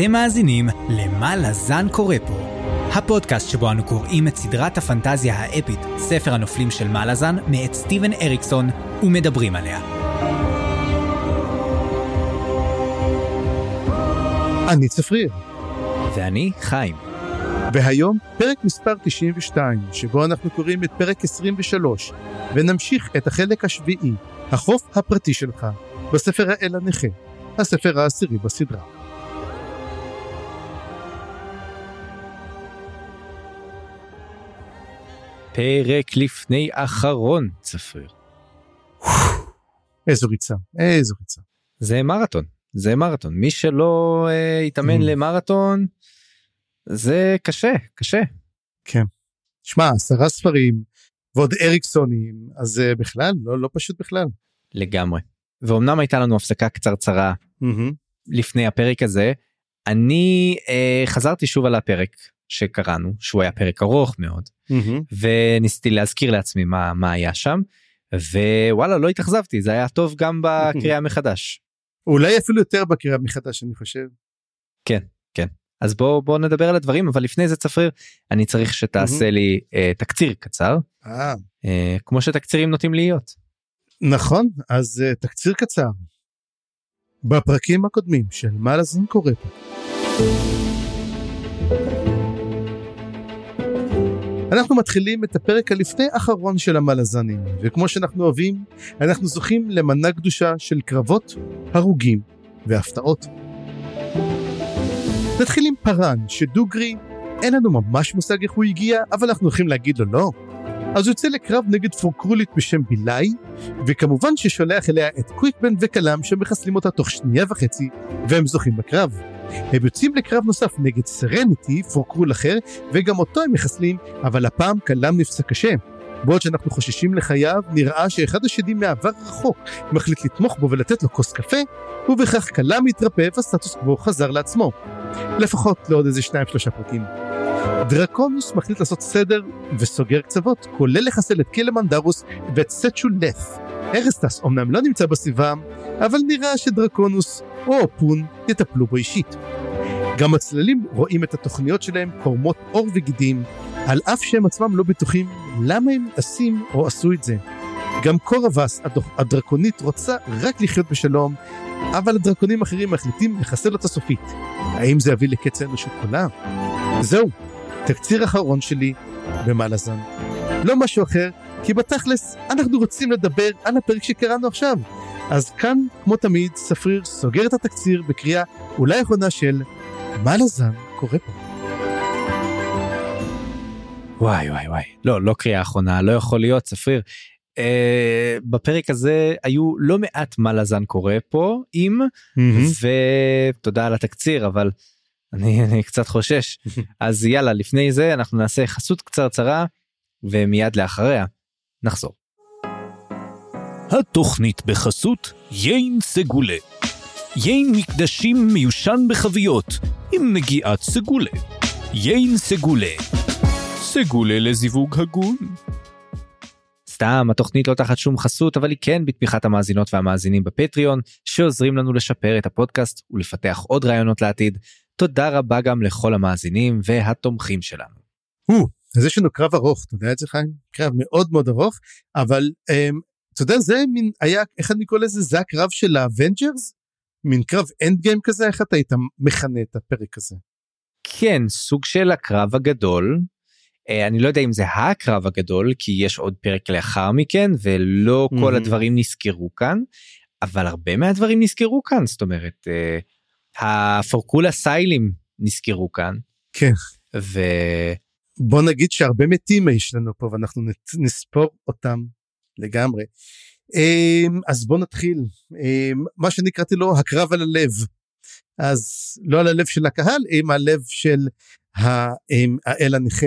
אתם מאזינים ל"מה לזן קורא פה", הפודקאסט שבו אנו קוראים את סדרת הפנטזיה האפית, ספר הנופלים של מה לזן, מאת סטיבן אריקסון, ומדברים עליה. אני צפריר, ואני חיים. והיום פרק מספר 92, שבו אנחנו קוראים את פרק 23, ונמשיך את החלק השביעי, החוף הפרטי שלך, בספר האל הנכה, הספר העשירי בסדרה. פרק לפני אחרון, צפריר. איזו ריצה, איזו ריצה. זה מרתון, זה מרתון. מי שלא אה, יתאמן Mm. למרתון, זה קשה, קשה. כן. שמע, עשרה ספרים, ועוד אריקסונים, אז uh, בכלל, לא, לא פשוט בכלל. לגמרי. ואומנם הייתה לנו הפסקה קצרצרה לפני הפרק הזה, אני אה, חזרתי שוב על הפרק שקראנו, שהוא היה פרק ארוך מאוד, וניסיתי להזכיר לעצמי מה, מה היה שם, ווואלה לא התאכזבתי, זה היה טוב גם בקריאה מחדש. אולי אפילו יותר בקריאה מחדש, אני חושב. אז בוא בוא נדבר על הדברים אבל לפני זה צפריר אני צריך שתעשה לי אה, תקציר קצר אה, אה, כמו שתקצירים נוטים להיות. נכון, אז uh, תקציר קצר. בפרקים הקודמים של מה לזן קורא פה. אנחנו מתחילים את הפרק הלפני אחרון של המלזנים, וכמו שאנחנו אוהבים, אנחנו זוכים למנה קדושה של קרבות, הרוגים והפתעות. נתחיל עם פארן, שדוגרי, אין לנו ממש מושג איך הוא הגיע, אבל אנחנו הולכים להגיד לו לא. אז הוא יוצא לקרב נגד פורקרולית בשם בילאי, וכמובן ששולח אליה את קוויקבן וקלאם שמחסלים אותה תוך שנייה וחצי, והם זוכים בקרב. הם יוצאים לקרב נוסף נגד סרניטי, פורקרול אחר, וגם אותו הם מחסלים, אבל הפעם קלאם נפצע קשה. בעוד שאנחנו חוששים לחייו, נראה שאחד השדים מהעבר רחוק מחליט לתמוך בו ולתת לו כוס קפה, ובכך קלאם מתרפא והסטטוס קוו חזר לעצמו. לפחות לעוד איזה שניים שלושה פרקים. דרקונוס מחליט לעשות סדר וסוגר קצוות, כולל לחסל את קילמנדרוס ואת סצ'ולף. ארסטס אמנם לא נמצא בסביבה, אבל נראה שדרקונוס או אופון יטפלו בו אישית. גם הצללים רואים את התוכניות שלהם קורמות עור וגידים, על אף שהם עצמם לא בטוחים למה הם עשים או עשו את זה. גם קורבס הדרקונית רוצה רק לחיות בשלום, אבל הדרקונים האחרים מחליטים לחסל אותה סופית. האם זה יביא לקץ האנושות כולה? זהו, תקציר אחרון שלי במלאזן. לא משהו אחר, כי בתכלס אנחנו רוצים לדבר על הפרק שקראנו עכשיו. אז כאן, כמו תמיד, ספריר סוגר את התקציר בקריאה אולי אחרונה של מלאזן קורא פה. וואי וואי וואי לא לא קריאה אחרונה לא יכול להיות צפריר. אה, בפרק הזה היו לא מעט מה לזן קורא פה עם ותודה על התקציר אבל אני, אני קצת חושש אז יאללה לפני זה אנחנו נעשה חסות קצרצרה ומיד לאחריה נחזור. התוכנית בחסות יין סגולה. יין מקדשים מיושן בחביות, עם נגיעת סגולה. יין סגולה. סגולה לזיווג הגון. סתם התוכנית לא תחת שום חסות אבל היא כן בתמיכת המאזינות והמאזינים בפטריון שעוזרים לנו לשפר את הפודקאסט ולפתח עוד רעיונות לעתיד. תודה רבה גם לכל המאזינים והתומכים שלנו. הו, אז יש לנו קרב ארוך, אתה יודע את זה חיים? קרב מאוד מאוד ארוך, אבל אמ, אתה יודע, זה מין היה, איך אני קורא לזה? זה הקרב של האבנג'רס? מין קרב אנד גיים כזה? איך אתה היית מכנה את הפרק הזה? כן סוג של הקרב הגדול. אה, אני לא יודע אם זה הקרב הגדול כי יש עוד פרק לאחר מכן ולא כל. הדברים נסקרו כאן אבל הרבה מהדברים נסקרו כאן זאת אומרת אה, הפורקולה סיילים נסקרו כאן. כן. ו... בוא נגיד שהרבה מתים יש לנו פה ואנחנו נספור אותם לגמרי. אמ, אז בוא נתחיל. אמ, מה שאני קראתי לו הקרב על הלב. אז לא על הלב של הקהל, עם הלב של אמ, האל הנכה.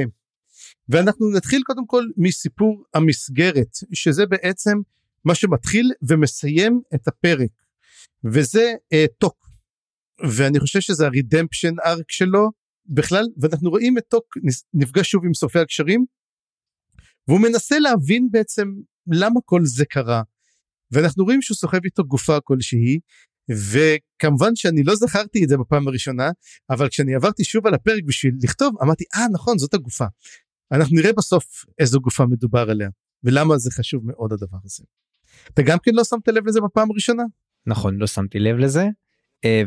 ואנחנו נתחיל קודם כל מסיפור המסגרת, שזה בעצם מה שמתחיל ומסיים את הפרק. וזה אה, טוק. ואני חושב שזה הרידמפשן ארק שלו בכלל, ואנחנו רואים את טוק נפגש שוב עם סופי הקשרים, והוא מנסה להבין בעצם למה כל זה קרה. ואנחנו רואים שהוא סוחב איתו גופה כלשהי, וכמובן שאני לא זכרתי את זה בפעם הראשונה אבל כשאני עברתי שוב על הפרק בשביל לכתוב אמרתי אה נכון זאת הגופה. אנחנו נראה בסוף איזו גופה מדובר עליה ולמה זה חשוב מאוד הדבר הזה. אתה גם כן לא שמת לב לזה בפעם הראשונה? נכון לא שמתי לב לזה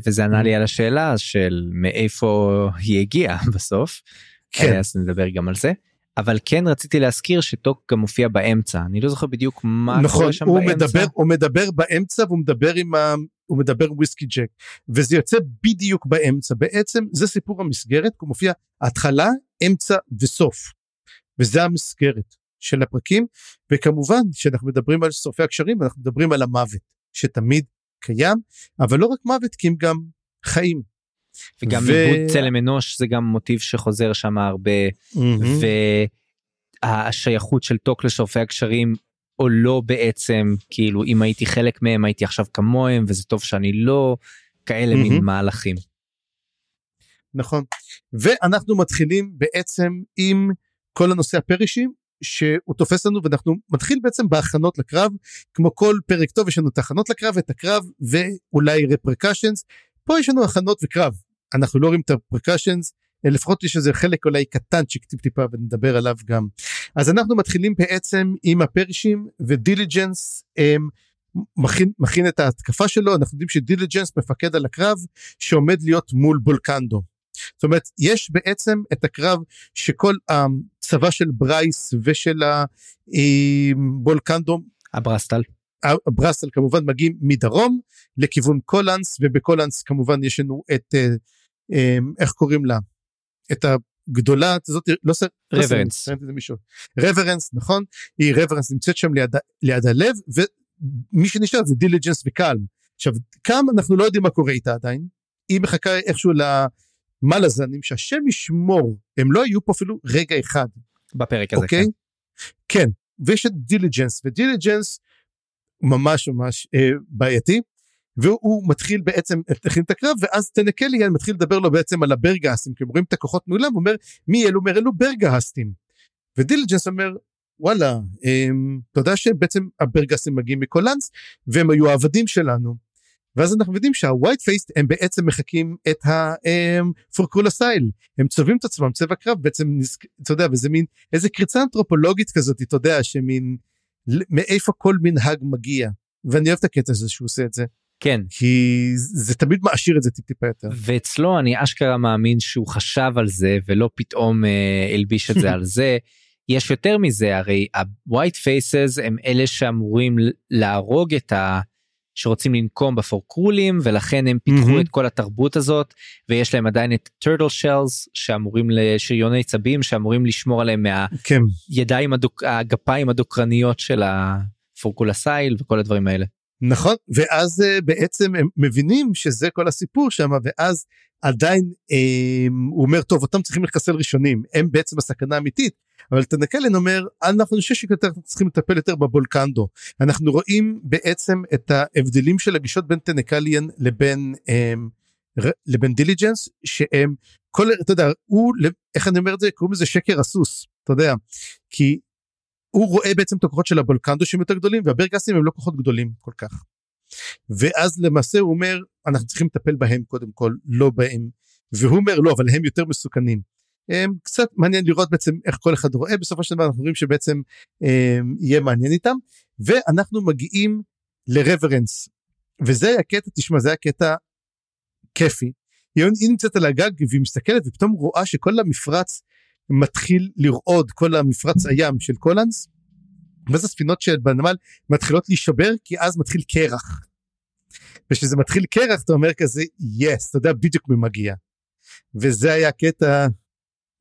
וזה ענה לי על השאלה של מאיפה היא הגיעה בסוף. כן. אה, אז נדבר גם על זה. אבל כן רציתי להזכיר שטוק גם מופיע באמצע אני לא זוכר בדיוק מה נכון קורה שם הוא באמצע. מדבר הוא מדבר באמצע והוא מדבר עם ה... הוא מדבר עם וויסקי ג'ק וזה יוצא בדיוק באמצע בעצם זה סיפור המסגרת הוא מופיע התחלה אמצע וסוף וזה המסגרת של הפרקים וכמובן כשאנחנו מדברים על שורפי הקשרים אנחנו מדברים על המוות שתמיד קיים אבל לא רק מוות כי הם גם חיים. וגם ו- עיבוד צלם אנוש זה גם מוטיב שחוזר שם הרבה והשייכות של טוק לשורפי הקשרים או לא בעצם כאילו אם הייתי חלק מהם הייתי עכשיו כמוהם וזה טוב שאני לא כאלה מין מהמם. מהלכים. נכון ואנחנו מתחילים בעצם עם כל הנושא הפרישים שהוא תופס לנו ואנחנו מתחיל בעצם בהכנות לקרב כמו כל פרק טוב יש לנו את ההכנות לקרב את הקרב ואולי repercussions. פה יש לנו הכנות וקרב. אנחנו לא רואים את ה repercussions לפחות יש איזה חלק אולי קטנצ'יק טיפ טיפה ונדבר עליו גם. אז אנחנו מתחילים בעצם עם הפרישים ודיליג'נס הם, מכין, מכין את ההתקפה שלו. אנחנו יודעים שדיליג'נס מפקד על הקרב שעומד להיות מול בולקנדו. זאת אומרת יש בעצם את הקרב שכל הצבא של ברייס ושל הבולקנדו הברסטל. ברסל כמובן מגיעים מדרום לכיוון קולנס ובקולנס כמובן יש לנו את אה, אה, איך קוראים לה? את הגדולה הזאת לא ס- לא סרנט זה מישהו. רברנס נכון? היא רברנס נמצאת שם ליד, ה- ליד הלב ומי שנשאר זה דיליג'נס וקלם. עכשיו קלם אנחנו לא יודעים מה קורה איתה עדיין. היא מחכה איכשהו למלאזנים שהשם ישמור הם לא היו פה אפילו רגע אחד בפרק הזה. אוקיי? כן. כן, ויש את דיליג'נס, ודיליג'נס ממש ממש אה, בעייתי, והוא מתחיל בעצם להכין את הקרב, ואז טנקליאן מתחיל לדבר לו בעצם על הברגהסטים, כי הם רואים את הכוחות מעולם, הוא אומר, מי אלו? אומר, אלו ברגהסטים. ודיליג'נס אומר, וואלה, אה, אתה יודע שבעצם הברגהסטים מגיעים מקולנס, והם היו העבדים שלנו. ואז אנחנו יודעים שהווייט פייסט הם בעצם מחקים את הפורקרול אסייל הם צובעים את עצמם צבע קרב בעצם אתה יודע וזה מין איזה קריצה אנתרופולוגית כזאת אתה יודע שמין מאיפה כל מנהג מגיע ואני אוהב את הקטע הזה שהוא עושה את זה כן. כי זה תמיד מעשיר את זה טיפ טיפה יותר. ואצלו אני אשכרה מאמין שהוא חשב על זה ולא פתאום אה, הלביש את זה על זה. יש יותר מזה הרי ה-white faces הם אלה שאמורים להרוג את ה... שרוצים לנקום בפורקרולים ולכן הם פיתחו מהמם. את כל התרבות הזאת ויש להם עדיין את turtle shells שאמורים לשריוני צבים שאמורים לשמור עליהם כן מהידיים הדוק... הגפיים הדוקרניות של הפורקולסייל וכל הדברים האלה. נכון ואז אה, בעצם הם מבינים שזה כל הסיפור שם ואז עדיין אה, הוא אומר טוב אותם צריכים לחסל ראשונים. הם בעצם הסכנה האמיתית אבל תנקלן אומר אנחנו חושב שיותר צריכים לטפל יותר בבולקנדו. אנחנו רואים בעצם את ההבדלים של הגישות בין טנקליאן לבין אה, לבין דיליג'נס שהם כל אתה יודע הוא איך אני אומר את זה? קוראים לזה שקר הסוס אתה יודע כי הוא רואה בעצם את הכוחות של הבולקנדו שהם יותר גדולים והברגסים הם לא כוחות גדולים כל כך. ואז למעשה הוא אומר אנחנו צריכים לטפל בהם קודם כל לא בהם והוא אומר לא אבל הם יותר מסוכנים. הם קצת מעניין לראות בעצם איך כל אחד רואה בסופו של דבר אנחנו רואים שבעצם הם, יהיה מעניין איתם ואנחנו מגיעים לרוורנס וזה היה קטע תשמע זה היה קטע כיפי. היא נמצאת על הגג והיא מסתכלת ופתאום רואה שכל המפרץ מתחיל לרעוד כל המפרץ הים של קולנס. ואז הספינות שבנמל מתחילות להישבר כי אז מתחיל קרח. וכשזה מתחיל קרח אתה אומר כזה יס אתה יודע בדיוק מי מגיע. וזה היה קטע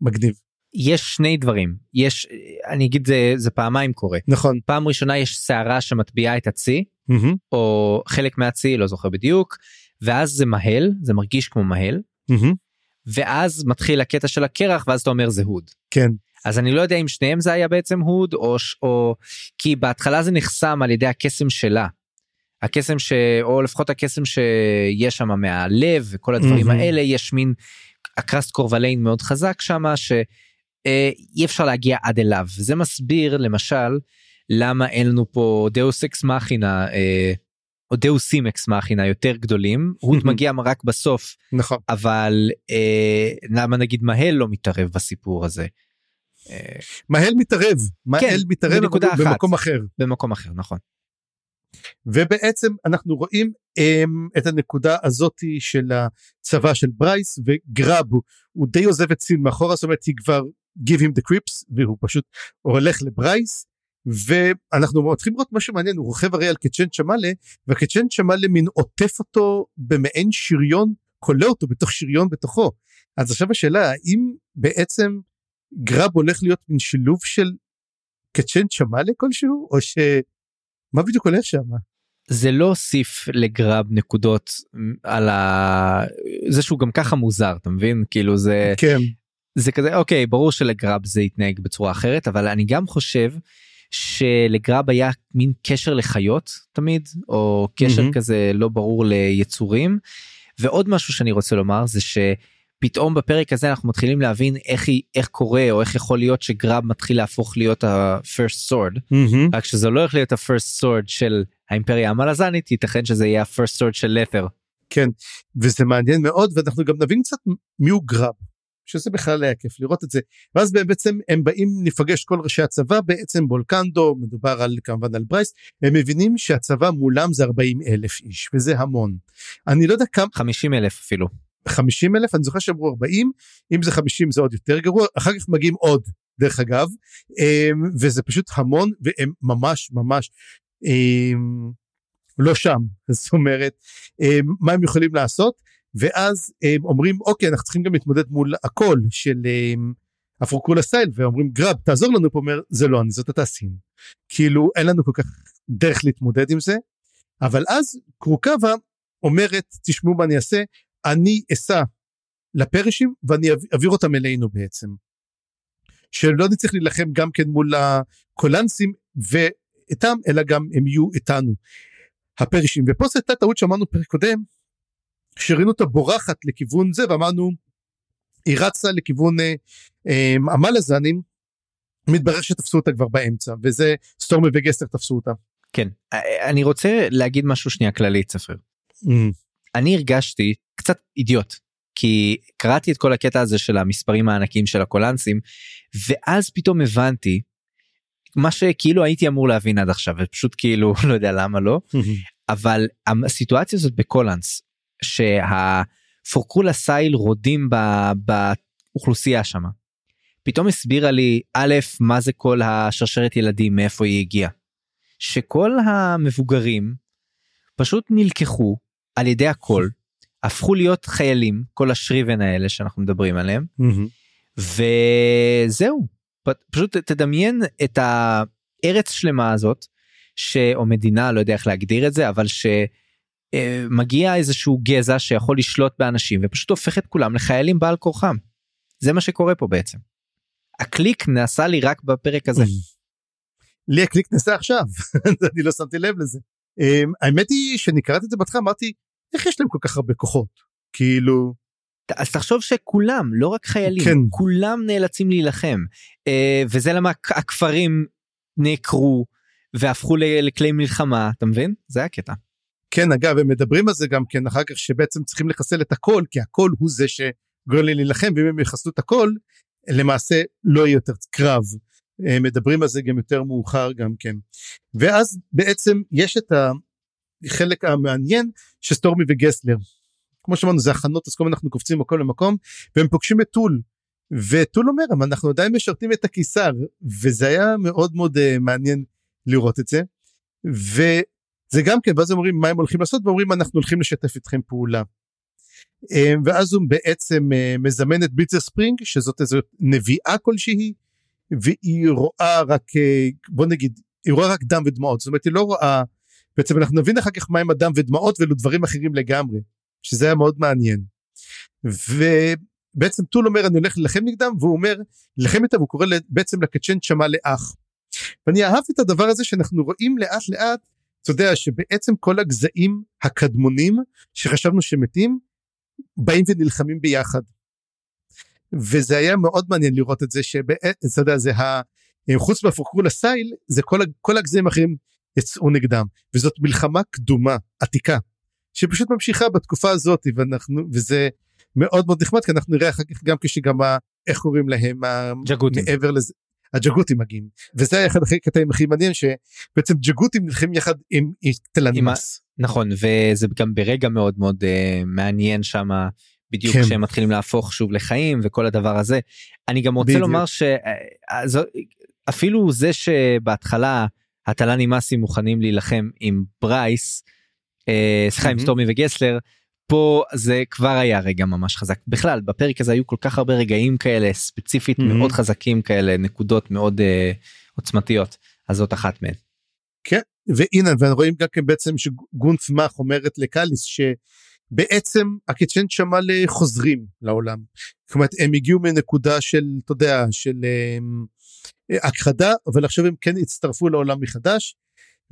מגניב יש שני דברים יש אני אגיד זה זה פעמיים קורה נכון. פעם ראשונה יש סערה שמטביעה את הצי מהמם, או חלק מהצי לא זוכר בדיוק ואז זה מהל זה מרגיש כמו מהל מהמם, ואז מתחיל הקטע של הקרח ואז אתה אומר זה הוד. כן אז אני לא יודע אם שניהם זה היה בעצם הוד או, או כי בהתחלה זה נחסם על ידי הקסם שלה. הקסם ש... או לפחות הקסם שיש שם מהלב וכל הדברים מהמם. האלה יש מין הקרסט קורבליין מאוד חזק שם שאי אפשר להגיע עד אליו זה מסביר למשל למה אין לנו פה דאוס אקס מכינה אה, או דאוס אקס מאכינה יותר גדולים הוא מגיע רק בסוף נכון אבל אה, למה נגיד מהל לא מתערב בסיפור הזה. אה, מהל מתערב מהל כן, מתערב במקום אחר במקום אחר נכון. ובעצם אנחנו רואים um, את הנקודה הזאתי של הצבא של ברייס הוא, הוא די עוזב את סין מאחורה זאת אומרת היא כבר give him the creeps והוא פשוט הולך לברייס ואנחנו מתחילים לראות משהו מעניין הוא רוכב הרי על קצ'ן צ'מאלה וקצ'ן צ'מאלה מין עוטף אותו במעין שריון כולא אותו בתוך שריון בתוכו. אז עכשיו השאלה האם בעצם גרב הולך להיות מין שילוב של קצ'ן צ'מאלה כלשהו או ש... מה בדיוק הולך שם? זה לא הוסיף לגרב נקודות על ה... זה שהוא גם ככה מוזר אתה מבין? כאילו זה כן. זה כזה אוקיי ברור שלגרב זה יתנהג בצורה אחרת אבל אני גם חושב שלגרב היה מין קשר לחיות תמיד או קשר mm-hmm. כזה לא ברור ליצורים ועוד משהו שאני רוצה לומר זה שפתאום בפרק הזה אנחנו מתחילים להבין איך היא איך קורה או איך יכול להיות שגרב מתחיל להפוך להיות ה-first sword mm-hmm. רק שזה לא הולך להיות ה-first sword של האימפריה המלזנית ייתכן שזה יהיה ה-first sword של לת'ר. כן וזה מעניין מאוד ואנחנו גם נבין קצת מי הוא גרב שזה בכלל היה כיף לראות את זה. ואז בעצם הם באים לפגש כל ראשי הצבא בעצם בולקנדו מדובר על כמובן על ברייס הם מבינים שהצבא מולם זה 40 אלף איש וזה המון. אני לא יודע כמה 50 אלף אפילו. 50 אלף אני זוכר שאמרו 40 אם זה 50 זה עוד יותר גרוע אחר כך מגיעים עוד דרך אגב אמ, וזה פשוט המון והם ממש ממש אמ, לא שם. זאת אומרת אמ, מה הם יכולים לעשות ואז הם אומרים אוקיי אנחנו צריכים גם להתמודד מול הקול של אפרוקולה סטייל ואומרים גרב תעזור לנו פה אומר זה לא אני זאת אתה סין כאילו אין לנו כל כך דרך להתמודד עם זה. אבל אז קרוקבה אומרת תשמעו מה אני אעשה אני אסע לפרישים ואני אעביר אותם אלינו בעצם. שלא נצטרך להילחם גם כן מול הקולנסים ואיתם אלא גם הם יהיו איתנו. הפרישים ופה זו הייתה טעות שאמרנו פרק קודם שראינו אותה בורחת לכיוון זה ואמרנו היא רצה לכיוון אה, אה, המלזנים מתברר שתפסו אותה כבר באמצע וזה סטורמי וגסטר תפסו אותה. כן אה, אני רוצה להגיד משהו שנייה כללית ספר. Mm. אני הרגשתי קצת אידיוט כי קראתי את כל הקטע הזה של המספרים הענקים של הקולנסים ואז פתאום הבנתי מה שכאילו הייתי אמור להבין עד עכשיו ופשוט כאילו לא יודע למה לא אבל הסיטואציה הזאת בקולנס שהפורקולה סייל רודים באוכלוסייה שם. פתאום הסבירה לי א' מה זה כל השרשרת ילדים מאיפה היא הגיעה. שכל המבוגרים פשוט נלקחו על ידי הכל הפכו להיות חיילים כל השריבן האלה שאנחנו מדברים עליהם mm-hmm. וזהו פשוט תדמיין את הארץ שלמה הזאת ש... או מדינה לא יודע איך להגדיר את זה אבל ש... אה, מגיע איזשהו גזע שיכול לשלוט באנשים ופשוט הופך את כולם לחיילים בעל כורחם. זה מה שקורה פה בעצם. הקליק נעשה לי רק בפרק הזה. לי הקליק נעשה עכשיו אני לא שמתי לב לזה. אמ, האמת היא שאני קראתי את זה בהתחלה אמרתי איך יש להם כל כך הרבה כוחות כאילו. אז תחשוב שכולם לא רק חיילים כן. כולם נאלצים להילחם אה, וזה למה הכפרים נעקרו והפכו לכלי מלחמה אתה מבין זה הקטע. כן אגב הם מדברים על זה גם כן אחר כך שבעצם צריכים לחסל את הכל כי הכל הוא זה שגורם לי להילחם ואם הם יחסלו את הכל למעשה לא יהיה יותר קרב. מדברים על זה גם יותר מאוחר גם כן. ואז בעצם יש את החלק המעניין שסטורמי וגסלר. כמו שאמרנו זה הכנות אז כל אנחנו קופצים מקום למקום והם פוגשים את טול. וטול אומר אנחנו עדיין משרתים את הקיסר וזה היה מאוד מאוד uh, מעניין לראות את זה. ו... זה גם כן ואז אומרים מה הם הולכים לעשות ואומרים אנחנו הולכים לשתף איתכם פעולה. אה, ואז הוא בעצם אה, מזמן את ביצר ספרינג שזאת איזו נביאה כלשהי והיא רואה רק אה, בוא נגיד היא רואה רק דם ודמעות זאת אומרת היא לא רואה בעצם אנחנו נבין אחר כך מה עם הדם ודמעות ואלו דברים אחרים לגמרי שזה היה מאוד מעניין. ובעצם טול אומר אני הולך להילחם נגדם והוא אומר להילחם איתם הוא קורא בעצם לקצ'ן שמע לאח. ואני אהבתי את הדבר הזה שאנחנו רואים לאט לאט אתה יודע שבעצם כל הגזעים הקדמונים שחשבנו שמתים באים ונלחמים ביחד. וזה היה מאוד מעניין לראות את זה שאתה יודע זה ה... חוץ מהפוקרול הסייל זה כל, כל הגזעים האחרים יצאו נגדם וזאת מלחמה קדומה עתיקה שפשוט ממשיכה בתקופה הזאת ואנחנו וזה מאוד מאוד נחמד כי אנחנו נראה אחר כך גם כשגם ה- איך קוראים להם ג'גותים. מעבר לזה הג'גותים מגיעים וזה אחד הקטעים הכי מעניין שבעצם ג'גותים נלחמים יחד עם עם תלנימאס. נכון וזה גם ברגע מאוד מאוד uh, מעניין שם בדיוק כן. כשהם מתחילים להפוך שוב לחיים וכל הדבר הזה. אני גם רוצה בדיוק. לומר שאפילו זה שבהתחלה הטלנימאסים מוכנים להילחם עם ברייס, אה, סליחה עם מהמם. סטורמי וגסלר, פה זה כבר היה רגע ממש חזק בכלל בפרק הזה היו כל כך הרבה רגעים כאלה ספציפית מהמם. מאוד חזקים כאלה נקודות מאוד אה, עוצמתיות אז זאת אחת מהן. כן והנה ורואים גם כן בעצם שגונף מאך אומרת לקאליס שבעצם הקיצ'ן שמל אה, חוזרים לעולם. אומרת הם הגיעו מנקודה של אתה יודע של אה, הכחדה אבל עכשיו הם כן הצטרפו לעולם מחדש.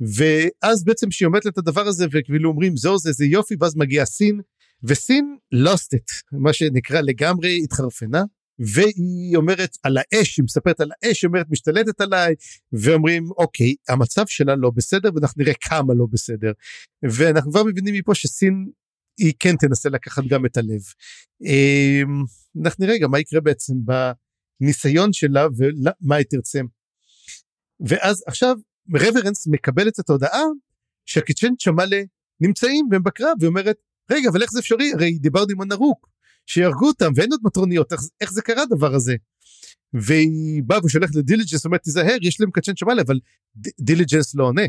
ואז בעצם שהיא אומרת את הדבר הזה וכאילו אומרים זהו זה זה יופי ואז מגיע סין וסין lost it מה שנקרא לגמרי התחרפנה והיא אומרת על האש היא מספרת על האש היא אומרת משתלטת עליי ואומרים אוקיי המצב שלה לא בסדר ואנחנו נראה כמה לא בסדר ואנחנו כבר מבינים מפה שסין היא כן תנסה לקחת גם את הלב. אמ, אנחנו נראה גם מה יקרה בעצם בניסיון שלה ומה היא תרצה. ואז עכשיו רברנס מקבלת את ההודעה שהקיצ'ן צ'מאלה נמצאים והם בקרב והיא אומרת רגע אבל איך זה אפשרי הרי דיברנו עם הנרוק שיהרגו אותם ואין עוד מטרוניות איך, איך זה קרה הדבר הזה. והיא באה ושולחת לדיליג'נס אומרת תיזהר יש להם קצ'ן צ'מאלה אבל ד- דיליג'נס לא עונה.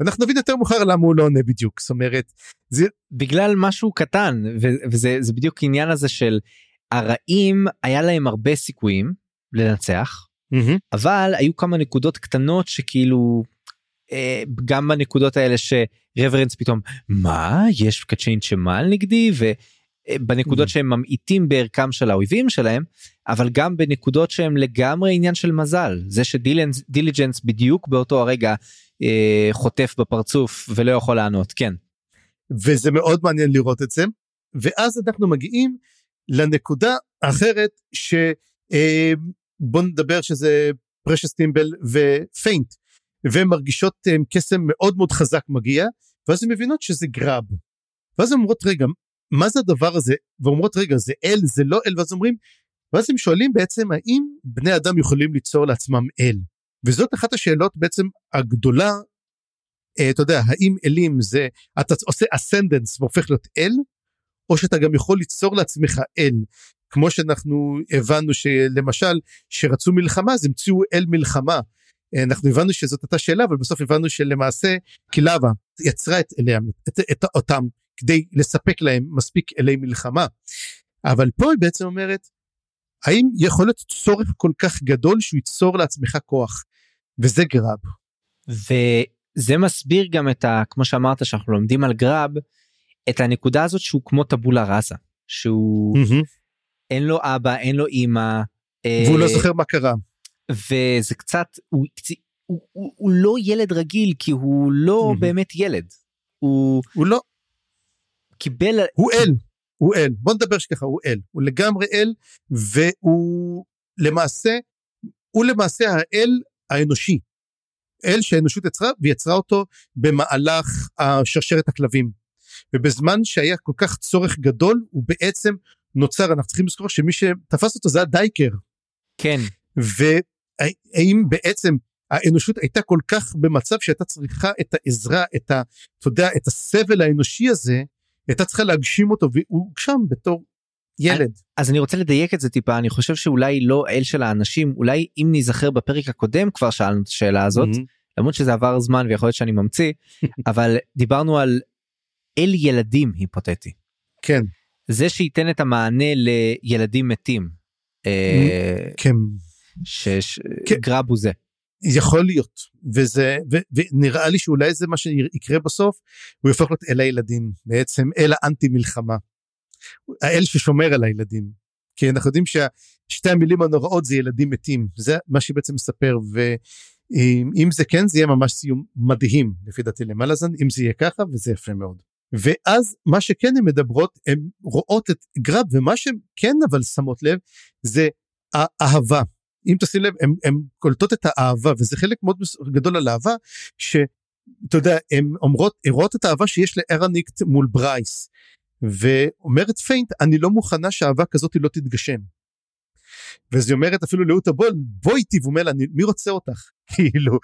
אנחנו נבין יותר מאוחר למה הוא לא עונה בדיוק זאת אומרת זה בגלל משהו קטן ו- וזה זה בדיוק עניין הזה של הרעים היה להם הרבה סיכויים לנצח אבל היו כמה נקודות קטנות שכאילו גם בנקודות האלה שרברנס פתאום מה? יש קצ'יין שמל נגדי? ובנקודות Mhm. שהם ממעיטים בערכם של האויבים שלהם אבל גם בנקודות שהם לגמרי עניין של מזל. זה שדיליג'נס בדיוק באותו הרגע אה, חוטף בפרצוף ולא יכול לענות. כן. וזה מאוד מעניין לראות את זה. ואז אנחנו מגיעים לנקודה האחרת ש... אה, בוא נדבר שזה פרשס טימבל ופיינט והן מרגישות אה, קסם מאוד מאוד חזק מגיע ואז הן מבינות שזה גראב. ואז הן אומרות רגע מה זה הדבר הזה ואומרות רגע זה אל זה לא אל ואז אומרים ואז הם שואלים בעצם האם בני אדם יכולים ליצור לעצמם אל וזאת אחת השאלות בעצם הגדולה אה, אתה יודע האם אלים זה אתה עושה אסנדנס והופך להיות אל או שאתה גם יכול ליצור לעצמך אל כמו שאנחנו הבנו שלמשל שרצו מלחמה אז המציאו אל מלחמה. אה, אנחנו הבנו שזאת הייתה שאלה אבל בסוף הבנו שלמעשה קילבה יצרה את אליה את, את אותם כדי לספק להם מספיק אלי מלחמה. אבל פה היא בעצם אומרת האם יכול להיות צורך כל כך גדול שהוא ייצור לעצמך כוח וזה גראב. וזה מסביר גם את ה... כמו שאמרת שאנחנו לומדים על גראב את הנקודה הזאת שהוא כמו טבולה ראסה שהוא אין לו אבא אין לו אימא. והוא לא זוכר מה קרה. וזה קצת הוא, הוא, הוא, הוא לא ילד רגיל כי הוא לא Mhm. באמת ילד. הוא הוא לא קיבל הוא אל הוא אל בוא נדבר שככה הוא אל הוא לגמרי אל והוא למעשה הוא למעשה האל האנושי. אל שהאנושות יצרה ויצרה אותו במהלך השרשרת הכלבים. ובזמן שהיה כל כך צורך גדול הוא בעצם נוצר אנחנו צריכים לזכור שמי שתפס אותו זה הדייקר כן והאם בעצם האנושות הייתה כל כך במצב שהייתה צריכה את העזרה את ה... אתה יודע את הסבל האנושי הזה הייתה צריכה להגשים אותו והוא הוגשם בתור ילד. אז אני רוצה לדייק את זה טיפה אני חושב שאולי לא אל של האנשים אולי אם נזכר בפרק הקודם כבר שאלנו את השאלה הזאת Mhm. למרות שזה עבר זמן ויכול להיות שאני ממציא אבל דיברנו על אל ילדים היפותטי כן זה שייתן את המענה לילדים מתים. אה, כן שגרב כן. הוא זה. יכול להיות וזה ו, ונראה לי שאולי זה מה שיקרה בסוף הוא יהפוך להיות אל הילדים בעצם אל האנטי מלחמה. האל ששומר על הילדים כי אנחנו יודעים ששתי המילים הנוראות זה ילדים מתים זה מה שבעצם מספר ואם זה כן זה יהיה ממש סיום מדהים לפי דעתי למלאזן אם זה יהיה ככה וזה יפה מאוד. ואז מה שכן הן מדברות הן רואות את גרב ומה שהן כן אבל שמות לב זה האהבה אם תשים לב הן קולטות את האהבה וזה חלק מאוד גדול על אהבה אתה יודע, הן אומרות, רואות את האהבה שיש לארניקט מול ברייס. ואומרת פיינט, אני לא מוכנה שאהבה כזאת לא תתגשם. ואז היא אומרת אפילו לאותה בול, בואי איתי, והוא אומר לה, מי רוצה אותך? כאילו,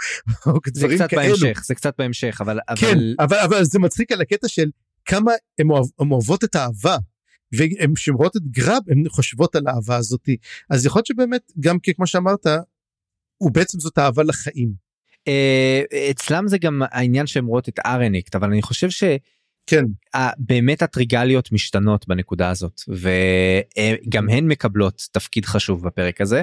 זה קצת כאלו. בהמשך, זה קצת בהמשך, אבל... כן, אבל, אבל זה מצחיק על הקטע של כמה הן אוהב, אוהבות את האהבה. והן שומרות את גרב הן חושבות על האהבה הזאתי אז יכול להיות שבאמת גם כמו שאמרת הוא בעצם זאת אהבה לחיים. אה, אצלם זה גם העניין שהן רואות את ארניקט אבל אני חושב ש... כן. באמת הטריגליות משתנות בנקודה הזאת וגם הן מקבלות תפקיד חשוב בפרק הזה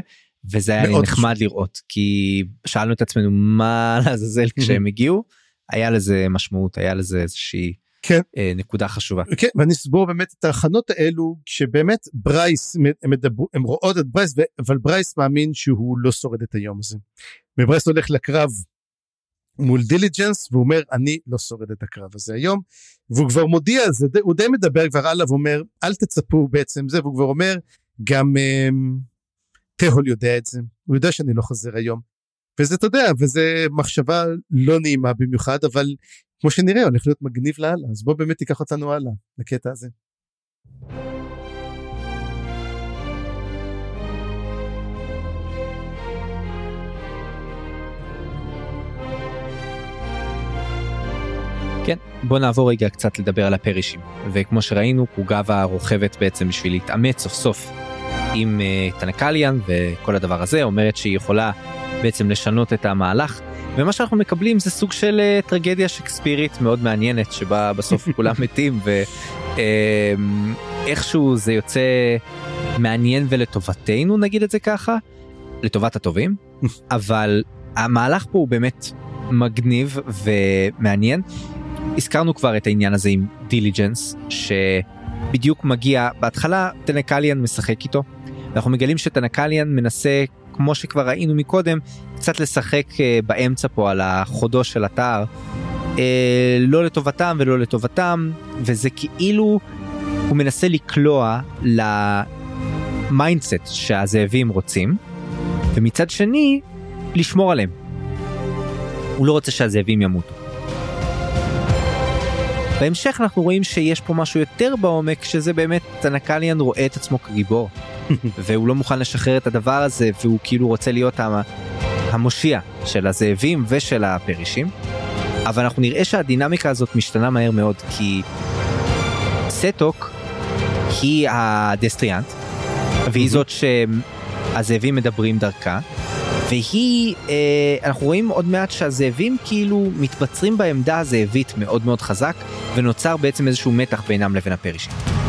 וזה היה לי נחמד חשוב. לראות כי שאלנו את עצמנו מה לעזאזל כשהם הגיעו היה לזה משמעות היה לזה איזושהי כן. אה, נקודה חשובה. כן ואני אסבור באמת את ההכנות האלו כשבאמת ברייס הם, מדבר, הם רואות את ברייס אבל ברייס מאמין שהוא לא שורד את היום הזה. וברייס הולך לקרב מול דיליג'נס והוא אומר אני לא שורד את הקרב הזה היום והוא כבר מודיע זה הוא די מדבר כבר עליו ואומר אל תצפו בעצם זה והוא כבר אומר גם um, תהול יודע את זה הוא יודע שאני לא חוזר היום וזה אתה יודע וזה מחשבה לא נעימה במיוחד אבל כמו שנראה הולך להיות מגניב לאללה אז בוא באמת תיקח אותנו הלאה לקטע הזה. כן, בוא נעבור רגע קצת לדבר על הפרישים. וכמו שראינו, קוגאווה רוכבת בעצם בשביל להתאמץ סוף סוף עם uh, טנקליאן וכל הדבר הזה, אומרת שהיא יכולה בעצם לשנות את המהלך. ומה שאנחנו מקבלים זה סוג של uh, טרגדיה שקספירית מאוד מעניינת שבה בסוף כולם מתים ואיכשהו uh, זה יוצא מעניין ולטובתנו נגיד את זה ככה לטובת הטובים אבל המהלך פה הוא באמת מגניב ומעניין הזכרנו כבר את העניין הזה עם דיליג'נס שבדיוק מגיע בהתחלה טנקליאן משחק איתו אנחנו מגלים שטנקליאן מנסה כמו שכבר ראינו מקודם קצת לשחק אה, באמצע פה על החודו של תער אה, לא לטובתם ולא לטובתם וזה כאילו הוא מנסה לקלוע ל mindset שהזאבים רוצים ומצד שני לשמור עליהם. הוא לא רוצה שהזאבים ימותו. בהמשך אנחנו רואים שיש פה משהו יותר בעומק שזה באמת תנקליאן רואה את עצמו כגיבור והוא לא מוכן לשחרר את הדבר הזה והוא כאילו רוצה להיות המושיע של הזאבים ושל הפרישים. אבל אנחנו נראה שהדינמיקה הזאת משתנה מהר מאוד כי סטוק היא הדסטריאנט והיא זאת שהזאבים מדברים דרכה והיא אה, אנחנו רואים עוד מעט שהזאבים כאילו מתבצרים בעמדה הזאבית מאוד מאוד חזק ונוצר בעצם איזשהו מתח בינם לבין הפרישים.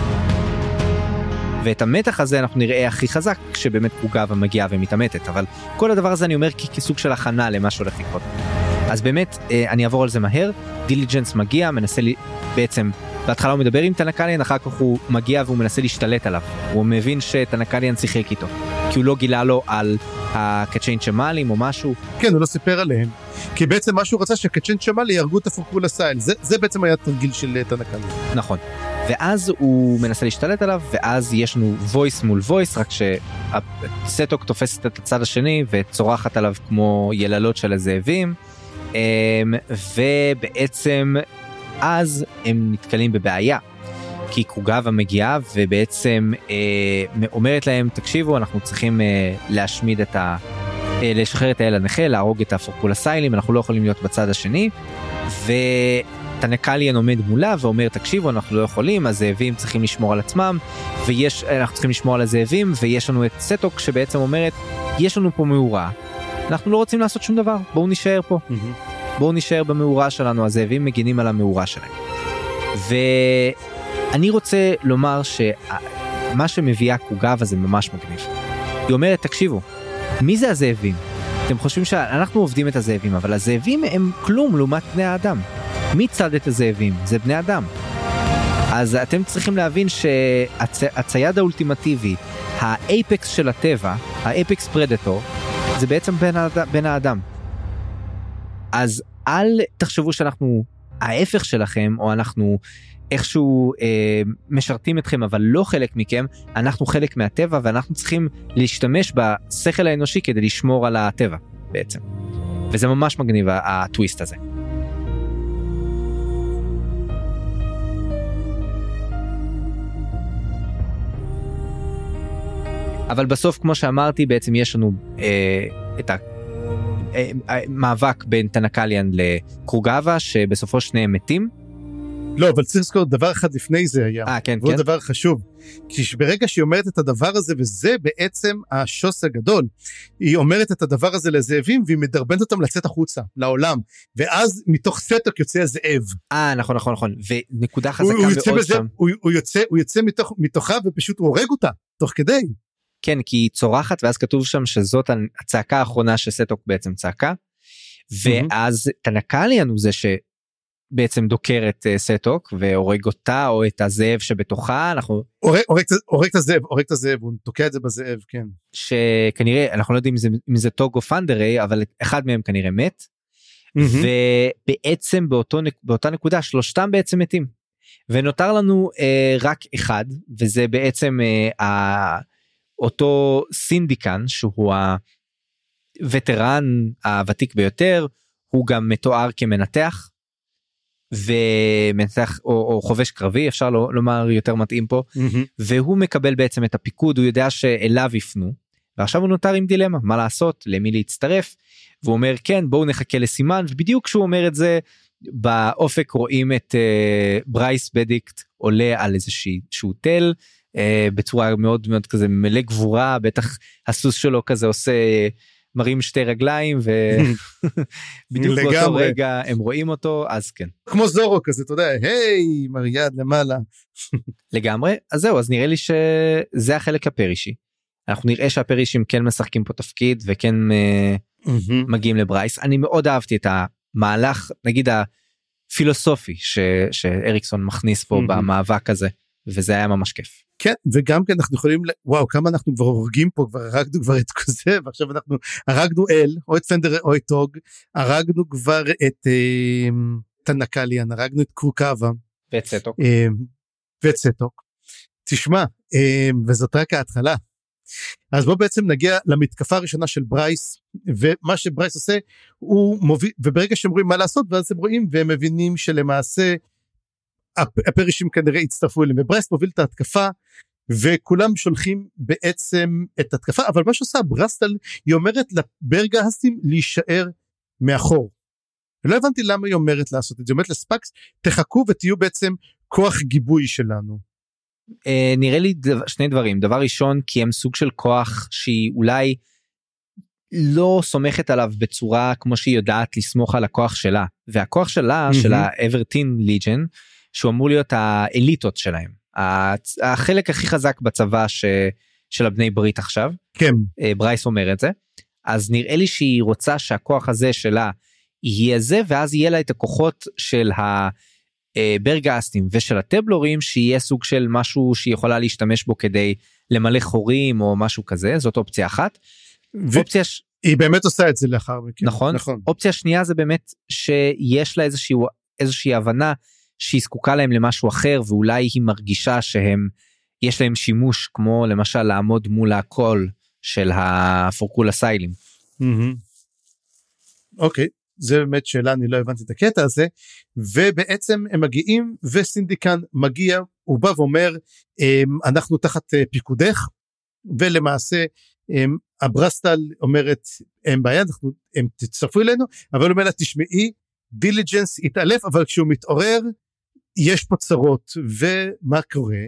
ואת המתח הזה אנחנו נראה הכי חזק כשבאמת פוגבה מגיעה ומתעמתת אבל כל הדבר הזה אני אומר כסוג של הכנה למה שהולך לקרות. אז באמת אה, אני אעבור על זה מהר דיליג'נס מגיע מנסה לי בעצם בהתחלה הוא מדבר עם טנקליאן אחר כך הוא מגיע והוא מנסה להשתלט עליו הוא מבין שטנקליאן שיחק איתו כי הוא לא גילה לו על הקצ'יין צ'מאלים או משהו. כן הוא לא סיפר עליהם כי בעצם מה שהוא רצה שהקצ'יין צ'מאלי יהרגו את הפורקרול אסייל זה, זה בעצם היה תרגיל של אה, טנקליאן. נכון ואז הוא מנסה להשתלט עליו ואז יש לנו voice מול voice רק שסטוק תופסת את הצד השני וצורחת עליו כמו יללות של הזאבים אמ, ובעצם אז הם נתקלים בבעיה. כי קוגאווה מגיעה ובעצם אה, אומרת להם תקשיבו אנחנו צריכים אה, להשמיד את ה... אה, לשחרר את האל הנכה להרוג את הפורקולסיילים אנחנו לא יכולים להיות בצד השני. ו... טנקליאן עומד מולה ואומר תקשיבו אנחנו לא יכולים הזאבים צריכים לשמור על עצמם ויש אנחנו צריכים לשמור על הזאבים ויש לנו את סטוק שבעצם אומרת יש לנו פה מאורה אנחנו לא רוצים לעשות שום דבר בואו נישאר פה mm-hmm. בואו נישאר במאורה שלנו הזאבים מגינים על המאורה שלהם. ואני רוצה לומר שמה שמביאה קוגאווה זה ממש מגניב. היא אומרת תקשיבו מי זה הזאבים? אתם חושבים שאנחנו עובדים את הזאבים אבל הזאבים הם כלום לעומת בני האדם. מי צד את הזאבים? זה בני אדם. אז אתם צריכים להבין שהצייד האולטימטיבי, האייפקס של הטבע, האייפקס פרדטור, זה בעצם בן, האד... בן האדם. אז אל תחשבו שאנחנו ההפך שלכם, או אנחנו איכשהו אה, משרתים אתכם אבל לא חלק מכם, אנחנו חלק מהטבע ואנחנו צריכים להשתמש בשכל האנושי כדי לשמור על הטבע בעצם. וזה ממש מגניב הטוויסט הזה. אבל בסוף כמו שאמרתי בעצם יש לנו אה, את המאבק בין טנקליאן לקרוגבה שבסופו שניהם מתים. לא, אבל צריך לזכור דבר אחד לפני זה היה. אה, כן, ועוד כן. דבר חשוב. כי ברגע שהיא אומרת את הדבר הזה, וזה בעצם השוס הגדול, היא אומרת את הדבר הזה לזאבים, והיא מדרבנת אותם לצאת החוצה, לעולם. ואז מתוך סטוק יוצא הזאב. אה, נכון, נכון, נכון. ונקודה הוא, חזקה הוא יוצא מאוד בזה, שם. הוא, הוא יוצא, הוא יוצא מתוך, מתוכה ופשוט הוא הורג אותה, תוך כדי. כן, כי היא צורחת ואז כתוב שם שזאת הצעקה האחרונה שסטוק בעצם צעקה. ואז טנקליאן הוא זה שבעצם דוקר את אה, סטוק והורג אותה או את הזאב שבתוכה אנחנו הורג, את- הזאב, הורג את הזאב, הוא תוקע את זה בזאב, כן. שכנראה אנחנו לא יודעים אם זה, אם זה טוק או פנדרי אבל אחד מהם כנראה מת ובעצם באותו, באותה נקודה שלושתם בעצם מתים. ונותר לנו אה, רק אחד וזה בעצם אה, אותו סינדיקן שהוא הווטרן הוותיק ביותר הוא גם מתואר כמנתח. ומנתח או, או חובש קרבי אפשר לא, לומר יותר מתאים פה מהמם. והוא מקבל בעצם את הפיקוד הוא יודע שאליו יפנו ועכשיו הוא נותר עם דילמה מה לעשות למי להצטרף והוא אומר כן בואו נחכה לסימן ובדיוק כשהוא אומר את זה באופק רואים את uh, ברייס בדיקט עולה על איזשהו תל uh, בצורה מאוד מאוד כזה מלא גבורה בטח הסוס שלו כזה עושה מרים שתי רגליים ובדיוק באותו. רגע הם רואים אותו אז כן כמו זורו כזה, אתה יודע, היי, מריאד למעלה. לגמרי אז זהו אז נראה לי שזה החלק הפרישי. אנחנו נראה שהפרישים כן משחקים פה תפקיד וכן uh, מגיעים לברייס אני מאוד אהבתי את המהלך נגיד הפילוסופי ש, שאריקסון מכניס פה מהמם. במאבק הזה וזה היה ממש כיף. כן, וגם כן אנחנו יכולים, וואו, כמה אנחנו כבר הורגים פה, כבר הרגנו כבר את כזה, ועכשיו אנחנו הרגנו אל, או את פנדר או את טוג, הרגנו כבר את אה, תנקליאן, הרגנו את קרוקאבה ואת סטוק. אה, ואת סטוק. תשמע, אה, וזאת רק ההתחלה. אז בוא בעצם נגיע למתקפה הראשונה של ברייס, ומה שברייס עושה, הוא מוביל, וברגע שהם רואים מה לעשות, ואז הם רואים והם מבינים שלמעשה הפרישים כנראה הצטרפו אליהם, וברייס מוביל את ההתקפה, וכולם שולחים בעצם את ההתקפה, אבל מה שעושה ברסטל, היא אומרת לברגהסטים להישאר מאחור. לא הבנתי למה היא אומרת לעשות את זה, היא אומרת לספאקס, תחכו ותהיו בעצם כוח גיבוי שלנו. אה, נראה לי דבר, שני דברים דבר ראשון כי הם סוג של כוח שהיא אולי לא סומכת עליו בצורה כמו שהיא יודעת לסמוך על הכוח שלה והכוח שלה מהמם. של האברטין ליג'ן שהוא אמור להיות האליטות שלהם החלק הכי חזק בצבא ש, של הבני ברית עכשיו כן, אה, ברייס אומר את זה אז נראה לי שהיא רוצה שהכוח הזה שלה יהיה זה ואז יהיה לה את הכוחות של הברגאסטים ושל הטבלורים שיהיה סוג של משהו שהיא יכולה להשתמש בו כדי למלא חורים או משהו כזה זאת אופציה אחת. אופציה ש... והיא באמת עושה את זה לאחר מכן. נכון. נכון. אופציה שנייה זה באמת שיש לה איזושהי איזושהי הבנה שהיא זקוקה להם למשהו אחר ואולי היא מרגישה שהם יש להם שימוש כמו למשל לעמוד מול הקול של הפורקולה סיילים. מהמם. אוקיי, זה באמת שאלה, אני לא הבנתי את הקטע הזה, ובעצם הם מגיעים וסינדיקן מגיע, הוא בא ואומר, "אמ, אנחנו תחת אה, פיקודך, ולמעשה אמ, הברסטל אומרת, אין בעיה, אנחנו, הם תצטרפו אלינו, אבל הוא אומר לה, תשמעי, דיליג'נס התעלף, אבל כשהוא מתעורר, יש פה צרות, ומה קורה?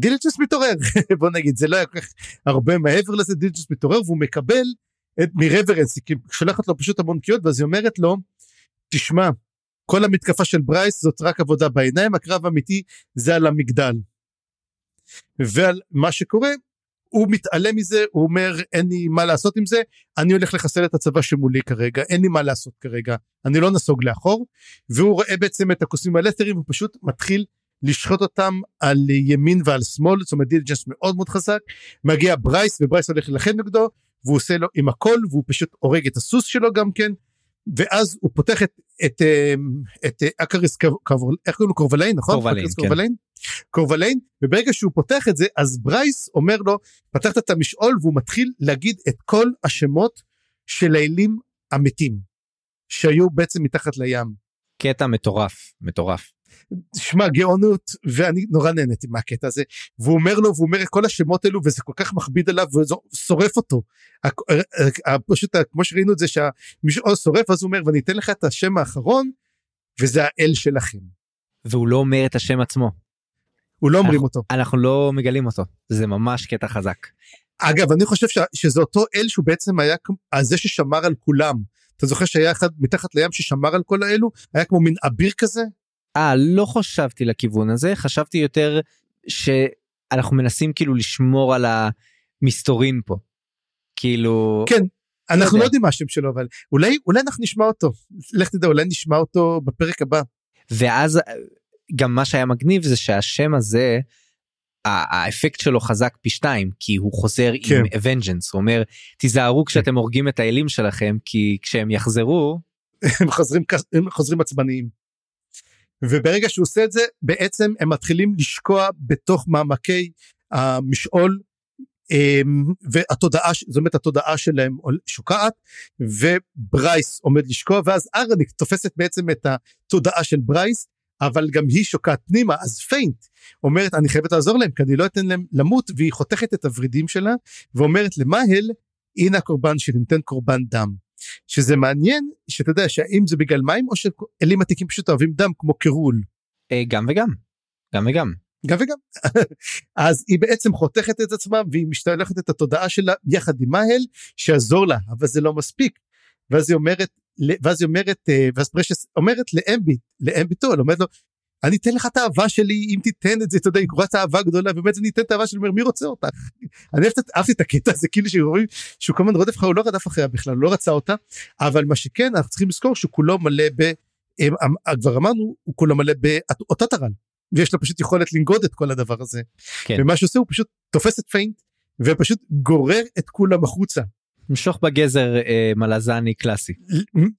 דיליג'נס מתעורר, בוא נגיד, זה לא היה כל כך הרבה מעבר לזה, דיליג'נס מתעורר והוא מקבל את מרוורנס, היא כאילו שולחת לו פשוט המון קריאות, ואז היא אומרת לו, תשמע, כל המתקפה של ברייס זאת רק עבודה בעיניים, הקרב האמיתי זה על המגדל. ועל מה שקורה, הוא מתעלם מזה, הוא אומר אין לי מה לעשות עם זה, אני הולך לחסל את הצבא שמולי כרגע, אין לי מה לעשות כרגע, אני לא נסוג לאחור, והוא רואה בעצם את הקוסמים הלת'רים, הוא פשוט מתחיל לשחוט אותם על ימין ועל שמאל, זאת אומרת דיליג'נס מאוד מאוד חזק, מגיע ברייס וברייס הולך להילחם נגדו, והוא עושה לו עם הכל, והוא פשוט הורג את הסוס שלו גם כן, ואז הוא פותח את, את, אמ, את, את אקריס קוראים לו קורבליין, נכון? קורבליין, אקריס כן. קורבליין, וברגע שהוא פותח את זה, אז ברייס אומר לו, פתחת את המשעול, והוא מתחיל להגיד את כל השמות של האלים המתים, שהיו בעצם מתחת לים. קטע מטורף מטורף. שמע גאונות ואני נורא נהניתי מהקטע הזה והוא אומר לו והוא אומר את כל השמות האלו וזה כל כך מכביד עליו ושורף אותו פשוט כמו שראינו את זה שהמישהו שורף אז הוא אומר ואני אתן לך את השם האחרון וזה האל שלכם. והוא לא אומר את השם עצמו. הוא לא אומרים אותו. אנחנו לא מגלים אותו זה ממש קטע חזק. אגב אני חושב ש, שזה אותו אל שהוא בעצם היה זה ששמר על כולם. אתה זוכר שהיה אחד מתחת לים ששמר על כל האלו היה כמו מין אביר כזה. אה לא חשבתי לכיוון הזה חשבתי יותר שאנחנו מנסים כאילו לשמור על המסתורין פה. כאילו כן אנחנו לא יודעים מה השם שלו אבל אולי אולי אנחנו נשמע אותו לך תדע אולי נשמע אותו בפרק הבא. ואז גם מה שהיה מגניב זה שהשם הזה האפקט שלו חזק פי שתיים כי הוא חוזר כן. עם a vengeance הוא אומר תיזהרו כשאתם הורגים את האלים שלכם כי כשהם יחזרו הם חוזרים הם חוזרים עצבניים. וברגע שהוא עושה את זה בעצם הם מתחילים לשקוע בתוך מעמקי המשעול אמ, והתודעה זאת אומרת התודעה שלהם שוקעת וברייס עומד לשקוע ואז ארניק תופסת בעצם את התודעה של ברייס אבל גם היא שוקעת פנימה אז פיינט אומרת אני חייבת לעזור להם כי אני לא אתן להם למות והיא חותכת את הוורידים שלה ואומרת למהל הנה הקורבן שלי ניתן קורבן דם. שזה מעניין שאתה יודע שהאם זה בגלל מים או שאלים עתיקים פשוט אוהבים דם כמו קרול. אה, גם וגם. גם וגם. גם וגם. אז היא בעצם חותכת את עצמה והיא משתלחת את התודעה שלה יחד עם מהל שיעזור לה אבל זה לא מספיק. ואז היא אומרת ואז היא אומרת אה, ואז פרשס אומרת לאמבי לאמביטול אומרת לו אני אתן לך את האהבה שלי אם תיתן את זה אתה יודע היא קוראת אהבה גדולה ובאמת אני אתן את האהבה שלי אומר מי רוצה אותך. אני אהבתי את הקטע הזה כאילו שאומרים שהוא כל הזמן רודף לך הוא לא רדף אחריה בכלל הוא לא רצה אותה אבל מה שכן אנחנו צריכים לזכור שהוא כולו מלא ב... כבר אמרנו הוא כולו מלא באותה טרל ויש לו פשוט יכולת לנגוד את כל הדבר הזה. כן. ומה שעושה הוא פשוט תופס את פיינט ופשוט גורר את כולם החוצה משוך בגזר אה, מלזני קלאסי.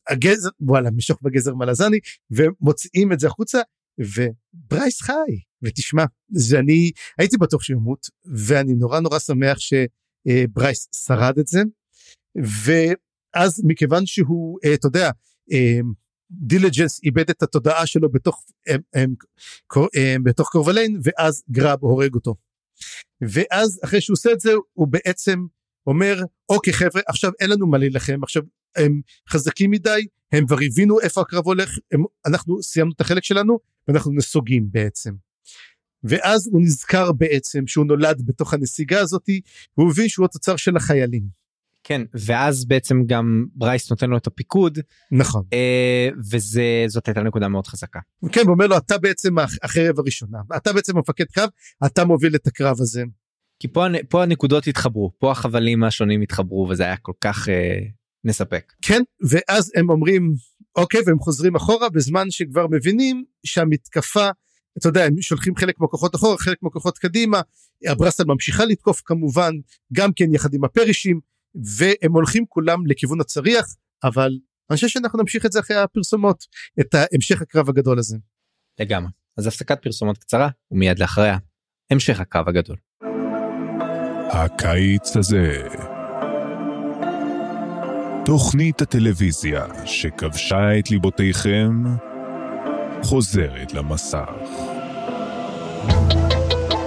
הגזר וואלה משוך בגזר מלזני ומוציאים את זה החוצה וברייס חי ותשמע זה אני הייתי בטוח שהוא ימות ואני נורא נורא שמח שברייס שרד את זה ואז מכיוון שהוא אה, אתה יודע דילג'נס אה, איבד את התודעה שלו בתוך הם, הם, הם, בתוך קורבליין ואז גראב הורג אותו. ואז אחרי שהוא עושה את זה הוא בעצם אומר אוקיי חבר'ה עכשיו אין לנו מה להילחם עכשיו הם חזקים מדי הם כבר הבינו איפה הקרב הולך הם, אנחנו סיימנו את החלק שלנו ואנחנו נסוגים בעצם. ואז הוא נזכר בעצם שהוא נולד בתוך הנסיגה הזאתי והוא מבין שהוא התוצר של החיילים. כן ואז בעצם גם ברייס נותן לו את הפיקוד נכון אה, וזה זאת הייתה נקודה מאוד חזקה. כן הוא אומר לו אתה בעצם החרב הראשונה אתה בעצם מפקד קרב אתה מוביל את הקרב הזה. כי פה, פה הנקודות התחברו פה החבלים השונים התחברו וזה היה כל כך אה, מספק. כן ואז הם אומרים אוקיי והם חוזרים אחורה בזמן שכבר מבינים שהמתקפה אתה יודע הם שולחים חלק מהכוחות אחורה חלק מהכוחות קדימה הברסל ממשיכה לתקוף כמובן גם כן יחד עם הפרישים והם הולכים כולם לכיוון הצריח אבל אני חושב שאנחנו נמשיך את זה אחרי הפרסומות את המשך הקרב הגדול הזה. לגמרי אז הפסקת פרסומות קצרה ומיד לאחריה המשך הקרב הגדול. הקיץ הזה. תוכנית הטלוויזיה שכבשה את ליבותיכם חוזרת למסך.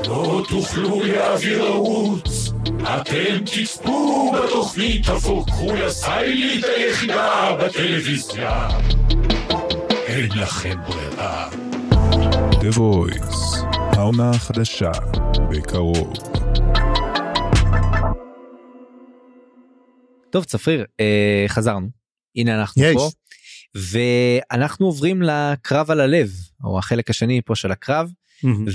לא תוכלו להעביר ערוץ, אתם תצפו בתוכנית הפורקול הסיילית היחידה בטלוויזיה. אין לכם ברירה. The Voice, העונה החדשה, בקרוב. טוב צפריר אה, חזרנו הנה אנחנו yes. פה ואנחנו עוברים לקרב על הלב או החלק השני פה של הקרב mm-hmm.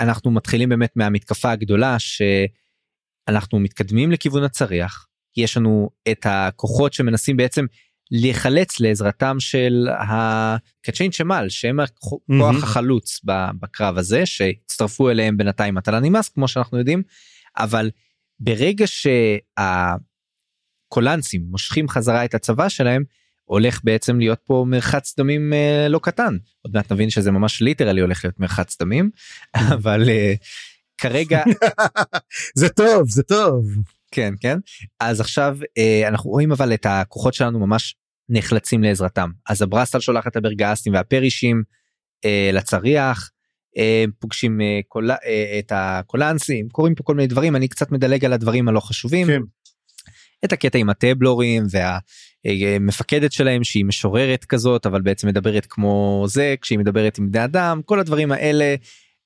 ואנחנו מתחילים באמת מהמתקפה הגדולה שאנחנו מתקדמים לכיוון הצריח יש לנו את הכוחות שמנסים בעצם להיחלץ לעזרתם של הקצ'יין שמל שהם הכוח mm-hmm. החלוץ בקרב הזה שהצטרפו אליהם בינתיים מטלה נמאס כמו שאנחנו יודעים אבל ברגע שה... קולנסים מושכים חזרה את הצבא שלהם הולך בעצם להיות פה מרחץ דמים אה, לא קטן עוד מעט נבין שזה ממש ליטרלי הולך להיות מרחץ דמים אבל אה, כרגע זה טוב זה טוב כן כן אז עכשיו אה, אנחנו רואים אבל את הכוחות שלנו ממש נחלצים לעזרתם אז הברסטל שולח את הברגסטים והפרישים אה, לצריח, אה, פוגשים אה, קול, אה, את הקולנסים, קורים פה כל מיני דברים, אני קצת מדלג על הדברים הלא חשובים. כן. את הקטע עם הטבלורים והמפקדת שלהם שהיא משוררת כזאת אבל בעצם מדברת כמו זה כשהיא מדברת עם בני אדם כל הדברים האלה.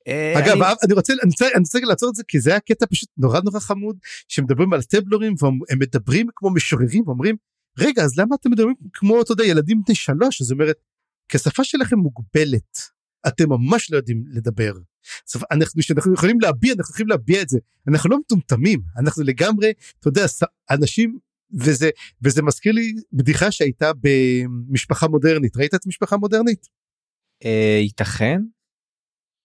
אה, אגב אני- אני רוצה אני רוצה אני רוצה לעצור את זה כי זה היה קטע פשוט נורא נורא חמוד שמדברים על הטבלורים והם מדברים כמו משוררים ואומרים רגע אז למה אתם מדברים כמו אתה יודע ילדים בני שלוש זאת אומרת כי השפה שלכם מוגבלת אתם ממש לא יודעים לדבר. אנחנו שאנחנו יכולים להביע אנחנו יכולים להביע את זה אנחנו לא מטומטמים אנחנו לגמרי אתה יודע אנשים וזה וזה מזכיר לי בדיחה שהייתה במשפחה מודרנית ראית את משפחה מודרנית? אה, ייתכן.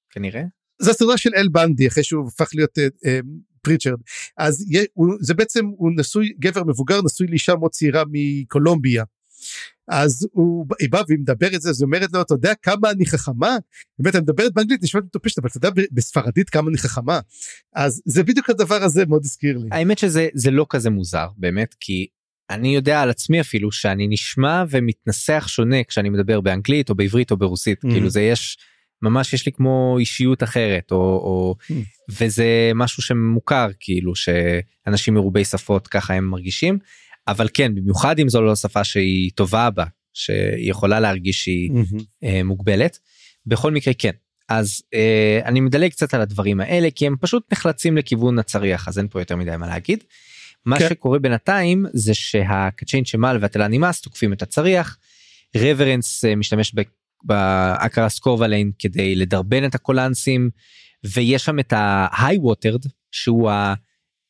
כנראה. זה הסדרה של אל בנדי אחרי שהוא הפך להיות אה, אה, פריצ'רד אז יה- הוא, זה בעצם הוא נשוי גבר מבוגר נשוי לאישה מאוד צעירה מקולומביה. אז הוא היא באה והיא מדברת זה אז היא אומרת לו אתה יודע כמה אני חכמה באמת אני מדברת באנגלית נשמעת מטופשת אבל אתה יודע בספרדית כמה אני חכמה אז זה בדיוק הדבר הזה מאוד הזכיר לי. האמת שזה זה לא כזה מוזר באמת כי אני יודע על עצמי אפילו שאני נשמע ומתנסח שונה כשאני מדבר באנגלית או בעברית או ברוסית Mhm. כאילו זה יש ממש יש לי כמו אישיות אחרת או, או Mhm. וזה משהו שמוכר כאילו שאנשים מרובי שפות ככה הם מרגישים אבל כן במיוחד אם זו לא שפה שהיא טובה בה שהיא יכולה להרגיש שהיא מהמם. אה, מוגבלת. בכל מקרה כן. אז אה, אני מדלג קצת על הדברים האלה כי הם פשוט נחלצים לכיוון הצריח אז אין פה יותר מדי מה להגיד. מה כן. שקורה בינתיים זה שהקצ'יין שמל והטלנימאס תוקפים את הצריח. רברנס אה, משתמש ב- באקרסט קורבליין כדי לדרבן את הקולנסים ויש שם את ה High Watered שהוא ה-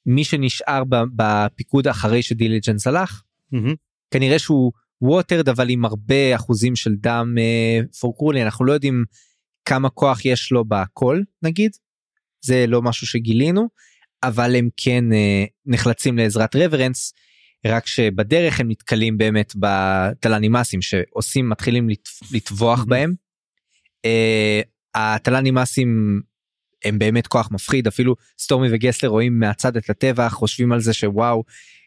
מי שנשאר בפיקוד אחרי שדיליג'נס הלך מהמם. כנראה שהוא Watered אבל עם הרבה אחוזים של דם פורקרולי אנחנו לא יודעים כמה כוח יש לו בקול נגיד זה לא משהו שגילינו אבל הם כן אה, נחלצים לעזרת רברנס רק שבדרך הם נתקלים באמת בטלנימאסים שעושים מתחילים לט- לטבוח. בהם. אה, הטלנימאסים הם באמת כוח מפחיד אפילו סטורמי וגסלר רואים מהצד את הטבח חושבים על זה שוואו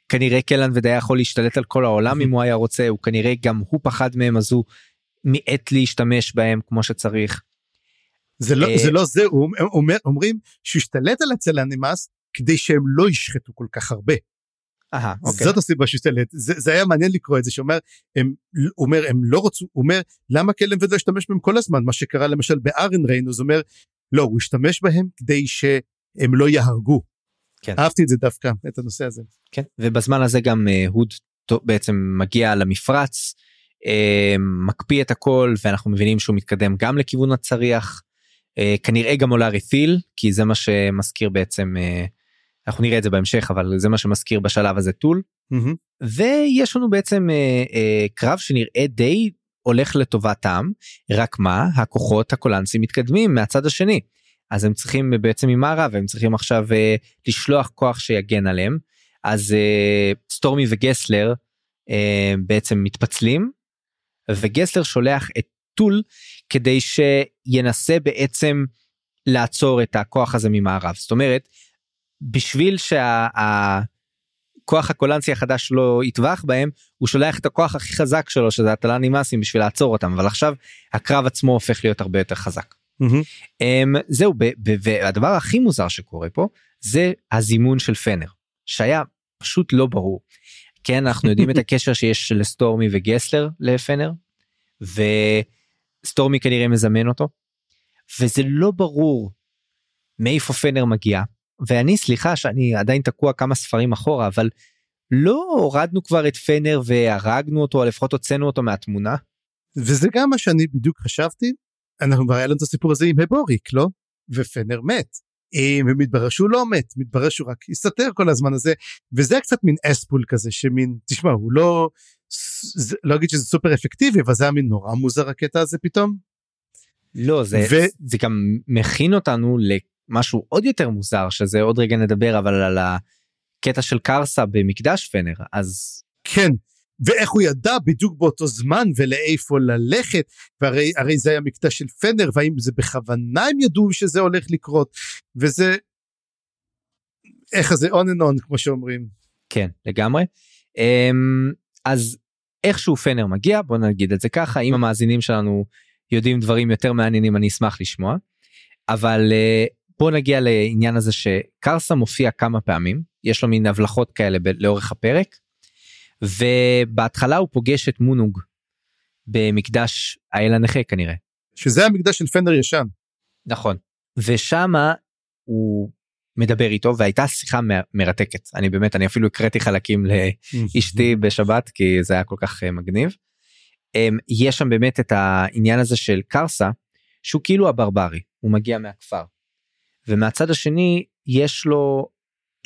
כנראה קלן ודיה יכול להשתלט על כל העולם אם הוא היה רוצה הוא כנראה גם הוא פחד מהם אז הוא מיעט להשתמש בהם כמו שצריך. זה לא אה, זה לא זה הוא אומר אומרים שהוא השתלט על הצלנימאס כדי שהם לא ישחטו כל כך הרבה. אהה, אוקיי. זאת הסיבה שהוא השתלט זה, זה היה מעניין לקרוא את זה שאומר הם אומר הם לא רצו הוא אומר למה כלם ולא השתמש בהם כל הזמן מה שקרה למשל בארן ריינוס הוא אומר לא הוא השתמש בהם כדי שהם לא יהרגו. כן. אהבתי את זה דווקא את הנושא הזה. כן. ובזמן הזה גם אה, הוד בעצם מגיע למפרץ אה, מקפיא את הכל ואנחנו מבינים שהוא מתקדם גם לכיוון הצריח. אה, כנראה גם עולה רתיל כי זה מה שמזכיר בעצם אה, אנחנו נראה את זה בהמשך אבל זה מה שמזכיר בשלב הזה טול. מהמם. ויש לנו בעצם אה, אה, קרב שנראה די הולך לטובתם רק מה? הכוחות הקולנסים מתקדמים מהצד השני. אז הם צריכים בעצם ממערב הם צריכים עכשיו אה, לשלוח כוח שיגן עליהם. אז אה, סטורמי וגסלר אה, בעצם מתפצלים וגסלר שולח את טול כדי שינסה בעצם לעצור את הכוח הזה ממערב. זאת אומרת בשביל שהכוח הקולנסי החדש לא יטבח בהם הוא שולח את הכוח הכי חזק שלו שזה הטלנימאסים בשביל לעצור אותם אבל עכשיו הקרב עצמו הופך להיות הרבה יותר חזק. מהמם. Um, זהו והדבר הכי מוזר שקורה פה זה הזימון של פנר שהיה פשוט לא ברור. כן אנחנו יודעים את הקשר שיש לסטורמי וגסלר לפנר וסטורמי כנראה מזמן אותו וזה לא ברור מאיפה פנר מגיע ואני סליחה שאני עדיין תקוע כמה ספרים אחורה אבל לא הורדנו כבר את פנר והרגנו אותו או לפחות הוצאנו אותו מהתמונה. וזה גם מה שאני בדיוק חשבתי אנחנו כבר היה לנו את הסיפור הזה עם הבוריק לא ופנר מת. ומתברר שהוא לא מת מתברר שהוא רק הסתתר כל הזמן הזה וזה היה קצת מין אספול כזה שמין תשמע הוא לא זה, לא אגיד שזה סופר אפקטיבי אבל זה היה מין נורא מוזר הקטע הזה פתאום. לא זה ו- זה גם מכין אותנו למשהו עוד יותר מוזר שזה עוד רגע נדבר אבל על הקטע של קרסה במקדש פנר אז כן ואיך הוא ידע בדיוק באותו זמן ולאיפה ללכת והרי הרי זה היה מקטע של פנר והאם זה בכוונה הם ידעו שזה הולך לקרות וזה איך זה on and on כמו שאומרים. כן לגמרי אמ, אז איכשהו פנר מגיע בוא נגיד את זה ככה אם המאזינים שלנו יודעים דברים יותר מעניינים אני אשמח לשמוע. אבל אה, בוא נגיע לעניין הזה שקרסה מופיע כמה פעמים יש לו מין הבלחות כאלה ב- לאורך הפרק. ובהתחלה הוא פוגש את מונוג במקדש האל הנכה כנראה. שזה המקדש של פנדר ישן. נכון. ושמה הוא מדבר איתו והייתה שיחה מ- מרתקת אני באמת אני אפילו הקראתי חלקים לאשתי בשבת כי זה היה כל כך אה, מגניב. אמ, יש שם באמת את העניין הזה של קרסה שהוא כאילו הברברי הוא מגיע מהכפר. ומהצד השני יש לו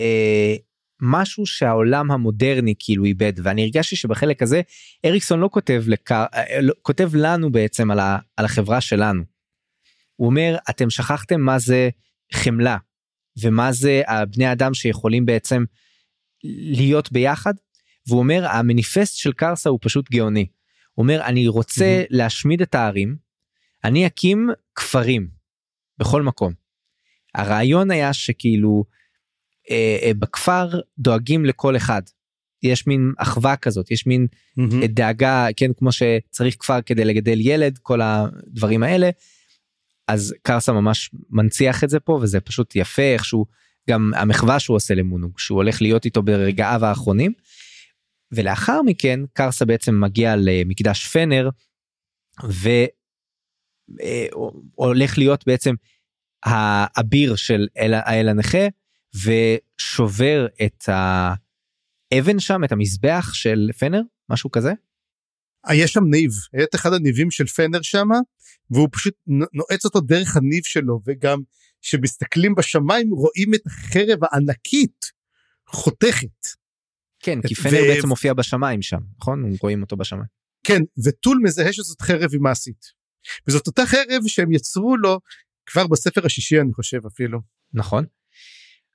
אה, משהו שהעולם המודרני כאילו איבד ואני הרגשתי שבחלק הזה אריקסון לא כותב לקר... אה, לא, כותב לנו בעצם על, ה... על החברה שלנו. הוא אומר אתם שכחתם מה זה חמלה ומה זה הבני אדם שיכולים בעצם להיות ביחד והוא אומר המניפסט של קרסה הוא פשוט גאוני. הוא אומר אני רוצה mm-hmm. להשמיד את הערים אני אקים כפרים בכל מקום. הרעיון היה שכאילו אה, אה, בכפר דואגים לכל אחד. יש מין אחווה כזאת יש מין mm-hmm. דאגה כן כמו שצריך כפר כדי לגדל ילד כל הדברים האלה. אז קרסה ממש מנציח את זה פה וזה פשוט יפה איכשהו גם המחווה שהוא עושה למונוג שהוא הולך להיות איתו ברגעיו האחרונים. ולאחר מכן קרסה בעצם מגיע למקדש פנר והולך אה, להיות בעצם האביר של אל, האל הנכה ושובר את האבן שם את המזבח של פנר משהו כזה. אה, יש שם ניב היה את אחד הניבים של פנר שם והוא פשוט נועץ אותו דרך הניב שלו וגם שמסתכלים בשמיים רואים את החרב הענקית חותכת. כן כי פנר ו... בעצם מופיע בשמיים שם נכון רואים אותו בשמיים. כן וטול מזהה שזאת חרב היא מעשית. וזאת אותה חרב שהם יצרו לו כבר בספר השישי אני חושב אפילו. נכון.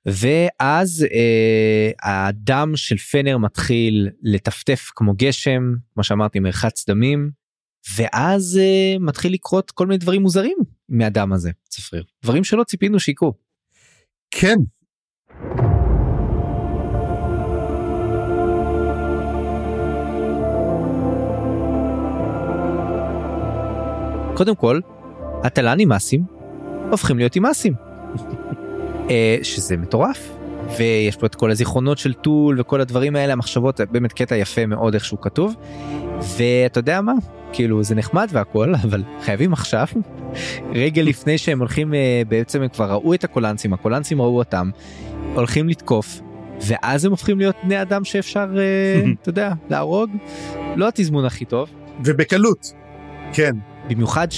ואז אה, הדם של פנר מתחיל לטפטף כמו גשם כמו שאמרתי מרחץ דמים ואז אה, מתחיל לקרות כל מיני דברים מוזרים מהדם הזה צפריר דברים שלא ציפינו שיקרו. כן. קודם כל הטלנימאסים הופכים להיות אימאסים. אה, שזה מטורף. ויש פה את כל הזיכרונות של טול וכל הדברים האלה המחשבות באמת קטע יפה מאוד איך שהוא כתוב. ואתה יודע מה כאילו זה נחמד והכל אבל חייבים עכשיו רגע לפני שהם הולכים אה, בעצם הם כבר ראו את הקולנסים הקולנסים ראו אותם הולכים לתקוף ואז הם הופכים להיות בני אדם שאפשר אה, אתה יודע להרוג לא התזמון הכי טוב ובקלות כן במיוחד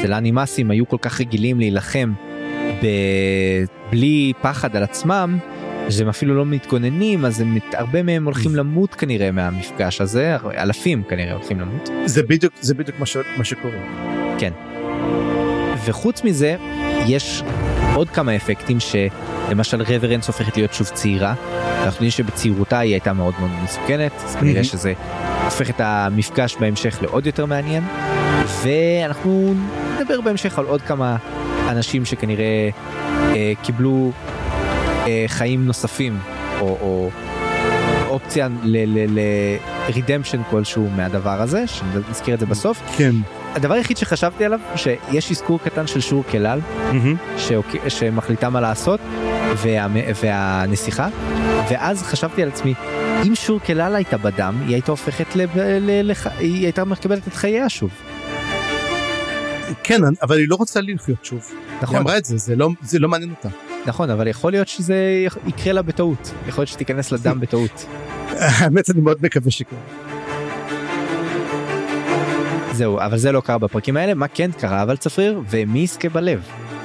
שהטלנימאסים היו כל כך רגילים להילחם בלי פחד על עצמם שהם אפילו לא מתגוננים אז הם, הרבה מהם הולכים למות כנראה מהמפגש הזה אלפים כנראה הולכים למות. זה בדיוק זה בדיוק מה, ש, מה שקורה. כן. וחוץ מזה יש עוד כמה אפקטים שלמשל רוורנס הופכת להיות שוב צעירה. אנחנו יודעים שבצעירותה היא הייתה מאוד מאוד מסוכנת אז כנראה שזה הופך את המפגש בהמשך לעוד יותר מעניין ואנחנו נדבר בהמשך על עוד כמה אנשים שכנראה אה, קיבלו אה, חיים נוספים או, או אופציה לרידמפשן כלשהו מהדבר הזה שנזכיר את זה בסוף. כן. הדבר היחיד שחשבתי עליו שיש אזכור קטן של שור כלל mm-hmm. שמחליטה מה לעשות וה, והנסיכה ואז חשבתי על עצמי אם שור כלל הייתה בדם היא הייתה הופכת ל, לח... היא הייתה מקבלת את חייה שוב. כן אבל היא לא רוצה לחיות שוב. נכון. היא אמרה את זה זה לא זה לא מעניין אותה. נכון אבל יכול להיות שזה יקרה לה בטעות יכול להיות שתיכנס לדם בטעות. האמת אני מאוד מקווה שכן. זהו אבל זה לא קרה בפרקים האלה מה כן קרה אבל צפריר ומי יזכה בלב.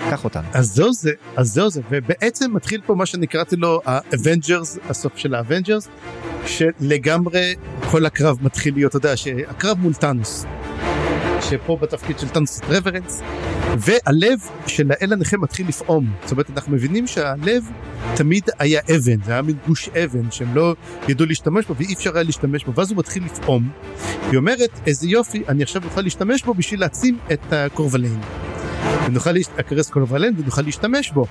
קח אותנו. אז זהו זה אז זהו זה ובעצם מתחיל פה מה שאני קראתי לו ה Avengers הסוף של ה Avengers שלגמרי כל הקרב מתחיל להיות אתה יודע שהקרב מול טאנוס. שפה בתפקיד של טאנוס רברנס והלב של האל הנכה מתחיל לפעום זאת אומרת אנחנו מבינים שהלב תמיד היה אבן זה היה מין גוש אבן שהם לא ידעו להשתמש בו ואי אפשר היה להשתמש בו ואז הוא מתחיל לפעום. היא אומרת איזה יופי אני עכשיו אוכל להשתמש בו בשביל להעצים את הקורבליין. ונוכל להקרס קורבליין ונוכל להשתמש בו.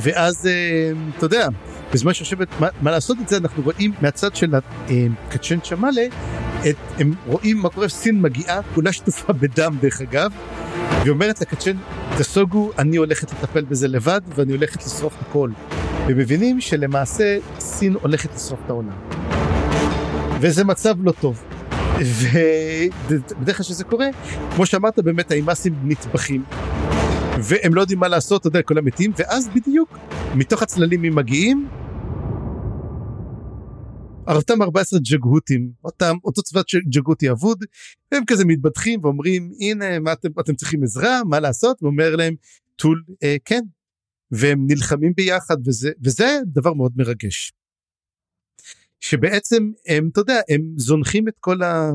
ואז אה, אתה יודע בזמן שיושבת מה, מה לעשות את זה אנחנו רואים מהצד של הקצ'ן צ'מאלה את הם רואים מה קורה, סין מגיעה, כולה שטופה בדם דרך אגב, והיא אומרת לקצ'ן, תסוגו, אני הולכת לטפל בזה לבד, ואני הולכת לשרוף הכל. ומבינים שלמעשה סין הולכת לשרוף את העולם. וזה מצב לא טוב. ובדרך כלל שזה קורה, כמו שאמרת, באמת האימאסים נטבחים. והם לא יודעים מה לעשות, אתה יודע, כולם מתים, ואז בדיוק, מתוך הצללים הם מגיעים, אותם 14 ג'גהותים, אותם, אותו צוות ג'גהותי אבוד, הם כזה מתבדחים ואומרים, הנה, מה אתם, אתם צריכים עזרה, מה לעשות? ואומר להם, טול, אה, כן. והם נלחמים ביחד, וזה, וזה דבר מאוד מרגש. שבעצם הם, אתה יודע, הם זונחים את כל ה,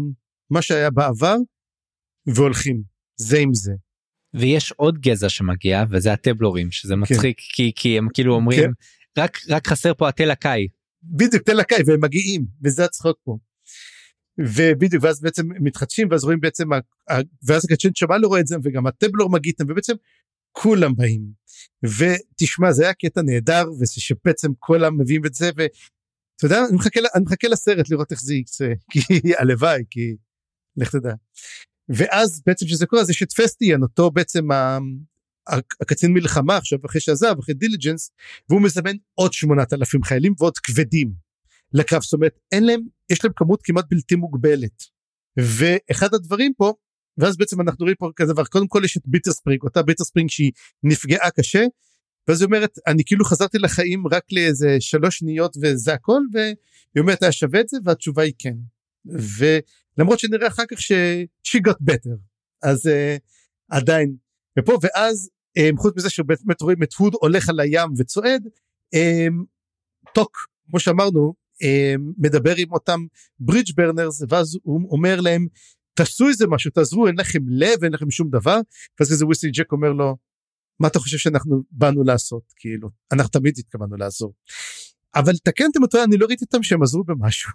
מה שהיה בעבר, והולכים, זה עם זה. ויש עוד גזע שמגיע, וזה הטבלורים, שזה כן. מצחיק, כן. כי, כי הם כאילו אומרים, כן. רק, רק חסר פה התל הקאי. בדיוק תל הקאי והם מגיעים וזה הצחוק פה. ובדיוק ואז בעצם מתחדשים ואז רואים בעצם ואז הקצ'ן שמע לא רואה את זה וגם הטבלור מגיע איתם ובעצם כולם באים ותשמע זה היה קטע נהדר ושבעצם כולם מביאים את זה ואתה יודע אני מחכה, אני מחכה לסרט לראות איך זה יקצה כי הלוואי כי לך תדע. ואז בעצם שזה קורה זה שטפסטיאן אותו בעצם הקצין מלחמה עכשיו אחרי שעזב אחרי דיליג'נס והוא מזמן עוד 8,000 חיילים ועוד כבדים לקרב זאת אומרת אין להם יש להם כמות כמעט בלתי מוגבלת. ואחד הדברים פה ואז בעצם אנחנו רואים פה כזה דבר קודם כל יש את ביטר ספרינג אותה ביטר ספרינג שהיא נפגעה קשה ואז היא אומרת אני כאילו חזרתי לחיים רק לאיזה שלוש שניות וזה הכל והיא אומרת היה שווה את זה והתשובה היא כן. ולמרות שנראה אחר כך ש she got better. אז uh, עדיין. ופה ואז חוץ מזה שבאמת רואים את הוד הולך על הים וצועד טוק כמו שאמרנו מדבר עם אותם ברידג' ברנרס ואז הוא אומר להם תעשו איזה משהו תעזרו אין לכם לב אין לכם שום דבר. ואז כזה וויסלי ג'ק אומר לו מה אתה חושב שאנחנו באנו לעשות? כאילו אנחנו תמיד התכוונו לעזור. אבל תקנתם אותו אני לא ראיתי אותם שהם עזרו במשהו.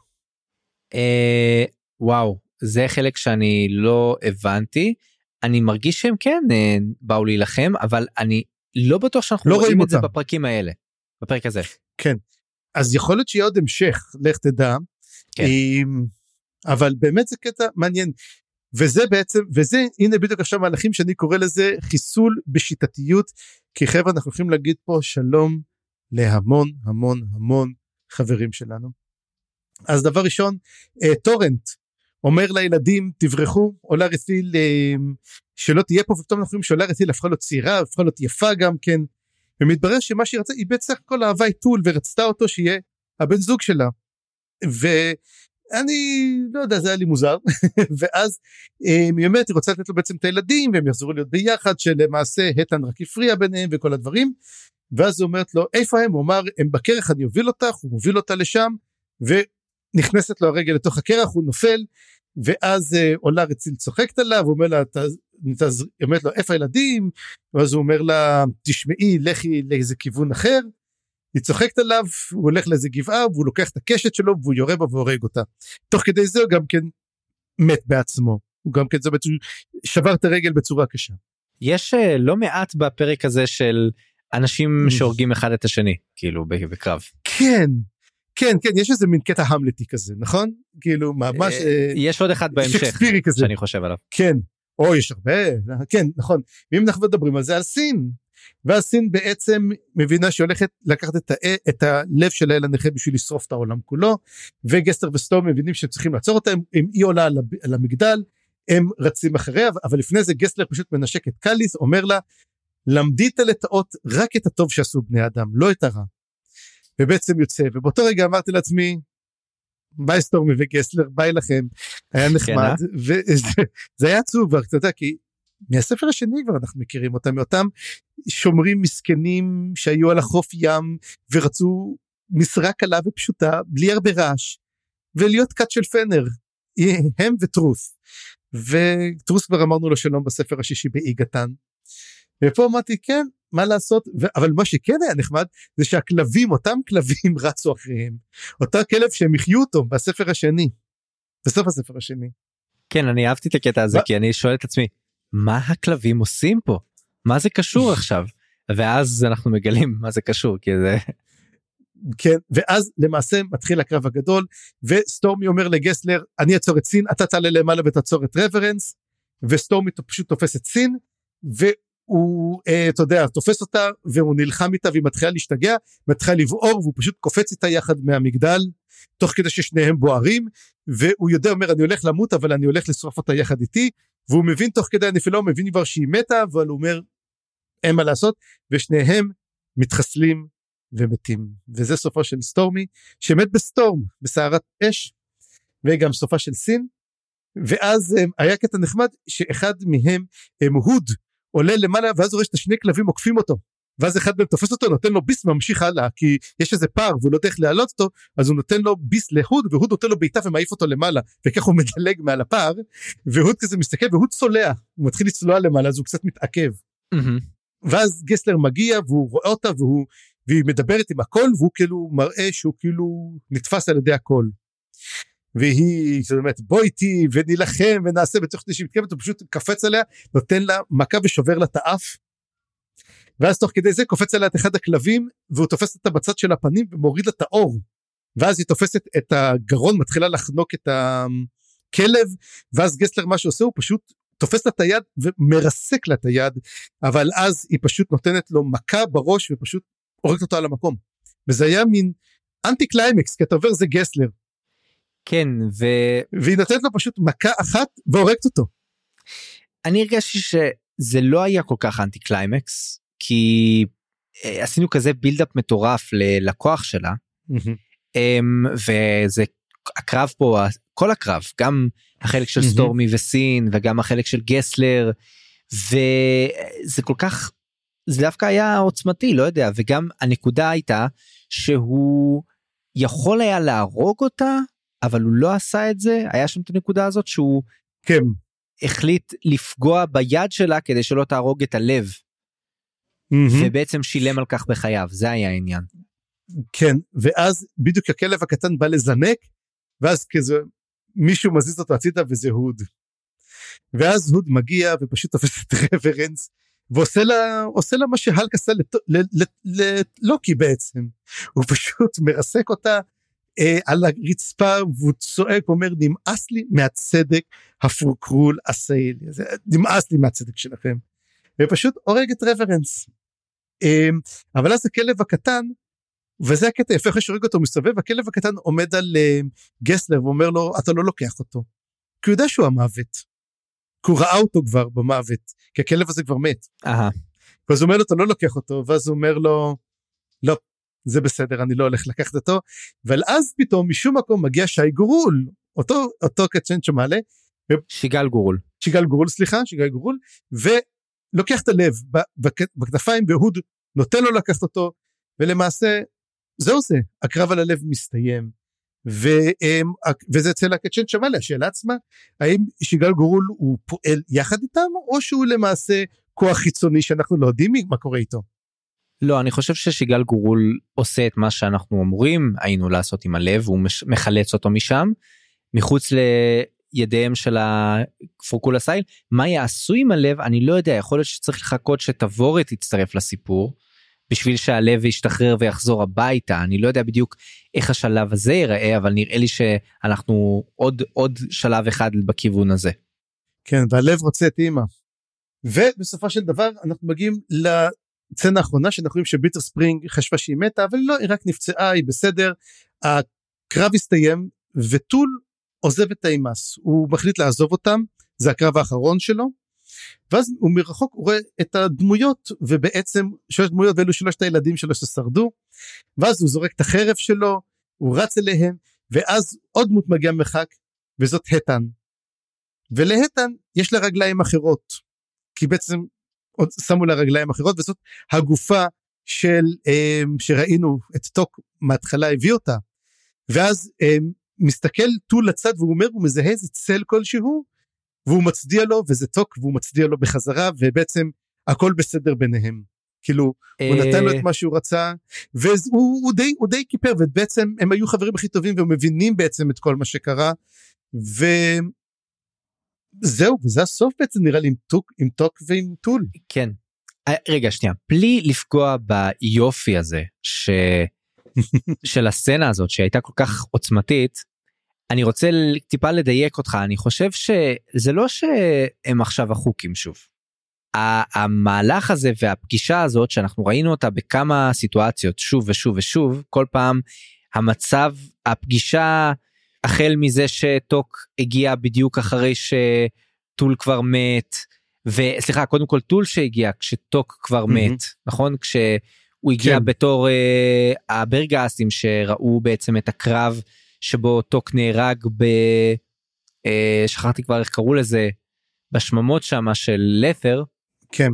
אה, וואו זה חלק שאני לא הבנתי אני מרגיש שהם כן אה, באו להילחם אבל אני לא בטוח שאנחנו לא רואים את זה בפרקים האלה בפרק הזה. כן אז יכול להיות שיהיה עוד המשך לך תדע כן. אבל באמת זה קטע מעניין וזה בעצם וזה הנה בדיוק עכשיו מהלכים שאני קורא לזה חיסול בשיטתיות כי חבר'ה אנחנו הולכים להגיד פה שלום להמון המון המון חברים שלנו. אז דבר ראשון אה, טורנט אומר לילדים תברחו עולה רסיל אה, שלא תהיה פה ופתאום אנחנו רואים שעולה רסיל הפכה להיות צעירה הפכה להיות יפה גם כן. ומתברר שמה שהיא רצתה היא בעצם הכל אהבה את טול ורצתה אותו שיהיה הבן זוג שלה. ואני לא יודע זה היה לי מוזר. ואז אה, היא אומרת היא רוצה לתת לו בעצם את הילדים והם יחזרו להיות ביחד שלמעשה הטן רק הפריע ביניהם וכל הדברים. ואז היא אומרת לו איפה הם? הוא אמר הם בקרח אני אוביל אותך הוא מוביל אותה לשם נכנסת לו הרגל לתוך הקרח הוא נופל ואז uh, עולה רציל צוחקת עליו הוא אומר לה היא אומרת לו איפה הילדים? ואז הוא אומר לה תשמעי לכי לאיזה כיוון אחר. היא צוחקת עליו הוא הולך לאיזה גבעה והוא לוקח את הקשת שלו והוא יורה בה והורג אותה. תוך כדי זה הוא גם כן מת בעצמו. הוא גם כן זה בעצם שבר את הרגל בצורה קשה. יש uh, לא מעט בפרק הזה של אנשים שהורגים אחד את השני כאילו בקרב. כן כן כן יש איזה מין קטע המלטי כזה נכון? כאילו ממש אה, אה, יש עוד אחד בהמשך שאני חושב עליו. כן. או יש הרבה כן נכון. ואם אנחנו מדברים על זה על סין. ואז סין בעצם מבינה שהיא הולכת לקחת את, ה, את הלב של האל הנכה בשביל לשרוף את העולם כולו וגסלר וסטורמי מבינים שצריכים לעצור אותה אם היא עולה על, על המגדל הם רצים אחריה אבל לפני זה גסלר פשוט מנשק את קליס אומר לה למדי את הלטאות רק את הטוב שעשו בני אדם לא את הרע ובעצם יוצא ובאותו רגע אמרתי לעצמי ביי סטורמי וגסלר ביי לכם. היה כן, נחמד אה? וזה היה עצוב כבר אתה יודע כי מהספר השני כבר אנחנו מכירים אותם מאותם שומרים מסכנים שהיו על החוף ים ורצו משרה קלה ופשוטה בלי הרבה רעש ולהיות כת של פנר. הם וטרוס. וטרוס כבר אמרנו לו שלום בספר השישי באי גתן ופה אמרתי כן מה לעשות? ו- אבל מה שכן היה נחמד זה שהכלבים אותם כלבים רצו אחריהם. אותו כלב שהם יחיו אותו בספר השני. בסוף הספר השני. כן אני אהבתי את הקטע הזה כי אני שואל את עצמי מה הכלבים עושים פה? מה זה קשור עכשיו? ואז אנחנו מגלים מה זה קשור כי זה. כן ואז למעשה מתחיל הקרב הגדול וסטורמי אומר לגסלר אני אעצור את סין אתה תעלה למעלה ותעצור את רברנס. וסטורמי פשוט תופס את סין והוא אה, אתה יודע תופס אותה והוא נלחם איתה והיא מתחילה להשתגע מתחילה לבעור והוא פשוט קופץ איתה יחד מהמגדל תוך כדי ששניהם בוערים והוא יודע אומר אני הולך למות אבל אני הולך לשרוף אותה יחד איתי. והוא מבין תוך כדי הנפילה הוא מבין כבר שהיא מתה אבל הוא אומר אין מה לעשות. ושניהם מתחסלים ומתים. וזה סופו של סטורמי שמת ב storm בסערת אש וגם סופה של סין. ואז הם, היה קטע נחמד שאחד מהם הם הוד עולה למעלה ואז הוא רואה שאת השני כלבים עוקפים אותו. ואז אחד מהם תופס אותו נותן לו ביס וממשיך הלאה כי יש איזה פער והוא לא יודע איך להעלות אותו אז הוא נותן לו ביס להוד והוד נותן לו בעיטה ומעיף אותו למעלה וכך הוא מדלג מעל הפער והוד כזה מסתכל והוד צולע הוא מתחיל לצלוע למעלה אז הוא קצת מתעכב. ואז גסלר מגיע והוא רואה אותה והוא והיא מדברת עם הכל והוא כאילו מראה שהוא כאילו נתפס על ידי הכל. והיא זאת אומרת בוא איתי ונילחם ונעשה בתוך כדי שהיא מתקרבת הוא פשוט קפץ עליה נותן לה מכה ושובר לה את האף. ואז תוך כדי זה קופץ עליה את אחד הכלבים והוא תופס אותה בצד של הפנים ומוריד לה את העור. ואז היא תופסת את הגרון מתחילה לחנוק את הכלב ואז גסלר מה שעושה הוא פשוט תופס לה את היד ומרסק לה את היד אבל אז היא פשוט נותנת לו מכה בראש ופשוט הורגת אותו על המקום. וזה היה מין אנטי קליימקס כי אתה אומר זה גסלר. כן ו... והיא נותנת לו פשוט מכה אחת והורגת אותו. אני הרגשתי שזה לא היה כל כך אנטי קליימקס כי אה, עשינו כזה buildup מטורף לכוח שלה. אמ, וזה הקרב פה כל הקרב גם החלק של סטורמי וסין וגם החלק של גסלר וזה כל כך זה דווקא היה עוצמתי לא יודע וגם הנקודה הייתה שהוא יכול היה להרוג אותה אבל הוא לא עשה את זה היה שם את הנקודה הזאת שהוא כן החליט לפגוע ביד שלה כדי שלא תהרוג את הלב מהמם. ובעצם שילם על כך בחייו זה היה העניין. כן ואז בדיוק הכלב הקטן בא לזנק ואז כזה מישהו מזיז אותו הצידה וזה הוד. ואז הוד מגיע ופשוט תופס את רברנס ועושה לה עושה לה מה שהלק עשה ללוקי בעצם הוא פשוט מרסק אותה אה, על הרצפה והוא צועק ואומר נמאס לי מהצדק הפורקרול הסיילי זה נמאס לי מהצדק שלכם. ופשוט הורג את רברנס. אה, אבל אז הכלב הקטן וזה הקטע יפה אחרי שהורג אותו מסתובב הכלב הקטן עומד על אה, גסלר ואומר לו אתה לא לוקח אותו. כי הוא יודע שהוא המוות. כי הוא ראה אותו כבר במוות כי הכלב הזה כבר מת. אהה. ואז הוא אומר לו אתה לא לוקח אותו ואז הוא אומר לו לא זה בסדר אני לא הולך לקחת אותו אבל אז פתאום משום מקום מגיע שי גורול אותו אותו קצ'ן שמעלה שיגל גורול. שיגל גורול סליחה שיגל גורול ולוקח את הלב בכתפיים והוד נותן לו לקחת אותו ולמעשה זהו זה הקרב על הלב מסתיים. והם, וזה אצל הקצ'ן שמאלה השאלה עצמה האם שיגל גורול הוא פועל יחד איתם או שהוא למעשה כוח חיצוני שאנחנו לא יודעים מה קורה איתו. לא אני חושב ששיגל גורול עושה את מה שאנחנו אמורים היינו לעשות עם הלב הוא מש- מחלץ אותו משם מחוץ לידיהם של הפורקולה סייל מה יעשו עם הלב אני לא יודע יכול להיות שצריך לחכות שתבורת תצטרף לסיפור בשביל שהלב ישתחרר ויחזור הביתה אני לא יודע בדיוק איך השלב הזה ייראה אבל נראה לי שאנחנו עוד עוד שלב אחד בכיוון הזה. כן והלב רוצה את אימא. ובסופו של דבר אנחנו מגיעים לסצנה האחרונה שאנחנו רואים שביטר ספרינג חשבה שהיא מתה אבל לא היא רק נפצעה היא בסדר. הקרב הסתיים וטול עוזב את האימאס הוא מחליט לעזוב אותם זה הקרב האחרון שלו. ואז הוא מרחוק רואה את הדמויות ובעצם שלוש דמויות ואלו שלושת הילדים שלו ששרדו. ואז הוא זורק את החרב שלו הוא רץ אליהם ואז עוד דמות מגיעה מרחק וזאת הטן. ולהטן יש לה רגליים אחרות כי בעצם שמו לה רגליים אחרות וזאת הגופה של um, שראינו את טוק מההתחלה הביא אותה. ואז um, מסתכל טול לצד והוא אומר הוא מזהה איזה צל כלשהו והוא מצדיע לו וזה טוק והוא מצדיע לו בחזרה ובעצם הכל בסדר ביניהם. כאילו הוא נתן לו את מה שהוא רצה והוא הוא די הוא די כיפר ובעצם הם היו חברים הכי טובים והם מבינים בעצם את כל מה שקרה וזהו וזה הסוף בעצם נראה לי עם טוק עם טוק ועם טול כן. אה, רגע שנייה בלי לפגוע ביופי הזה של הסצנה הזאת שהייתה כל כך עוצמתית אני רוצה טיפה לדייק אותך אני חושב שזה לא שהם עכשיו החוקים שוב. המהלך הזה והפגישה הזאת שאנחנו ראינו אותה בכמה סיטואציות שוב ושוב ושוב כל פעם המצב הפגישה החל מזה שטוק הגיע בדיוק אחרי שטול כבר מת וסליחה קודם כל טול שהגיע כשטוק כבר mm-hmm. מת נכון כשהוא הגיע כן. בתור uh, הברגסים שראו בעצם את הקרב שבו טוק נהרג ב... Uh, שכחתי כבר איך קראו לזה בשממות שמה של לת'ר. כן.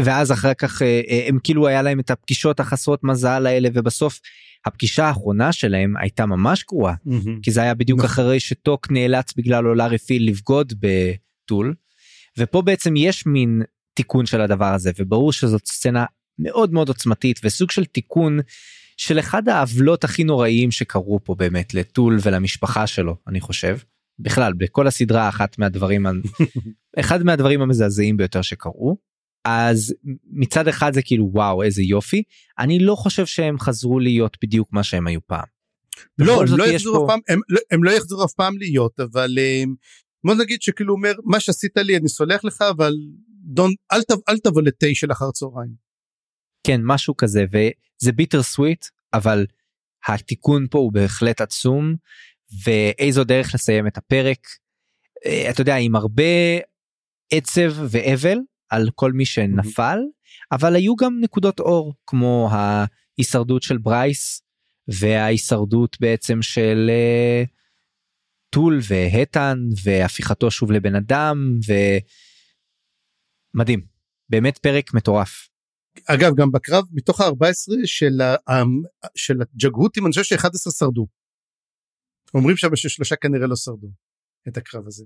ואז אחר כך uh, uh, הם כאילו היה להם את הפגישות החסרות מזל האלה ובסוף הפגישה האחרונה שלהם הייתה ממש גרועה mm-hmm. כי זה היה בדיוק נכון. אחרי שטוק נאלץ בגלל אולארי פיל לבגוד בטול ופה בעצם יש מין תיקון של הדבר הזה וברור שזאת סצנה מאוד מאוד עוצמתית וסוג של תיקון של אחד העוולות הכי נוראיים שקרו פה באמת לטול ולמשפחה שלו אני חושב בכלל בכל הסדרה אחת מהדברים אחד מהדברים המזעזעים ביותר שקרו אז מצד אחד זה כאילו וואו איזה יופי אני לא חושב שהם חזרו להיות בדיוק מה שהם היו פעם. לא, הם לא, יחזרו פה... פעם, הם, לא, הם לא יחזרו אף פעם להיות אבל בוא נגיד שכאילו אומר מה שעשית לי אני סולח לך אבל דון אל, תב, אל תבוא לתשע אחר צהריים. כן משהו כזה וזה ביטר סוויט אבל התיקון פה הוא בהחלט עצום ואיזו דרך לסיים את הפרק. אה, אתה יודע עם הרבה עצב ואבל על כל מי שנפל אבל היו גם נקודות אור כמו ההישרדות של ברייס וההישרדות בעצם של uh, טול והטן והפיכתו שוב לבן אדם ומדהים באמת פרק מטורף. אגב גם בקרב מתוך ה-14 של, של הג'גהותים אני חושב ש-11 שרדו. אומרים שם ששלושה כנראה לא שרדו את הקרב הזה.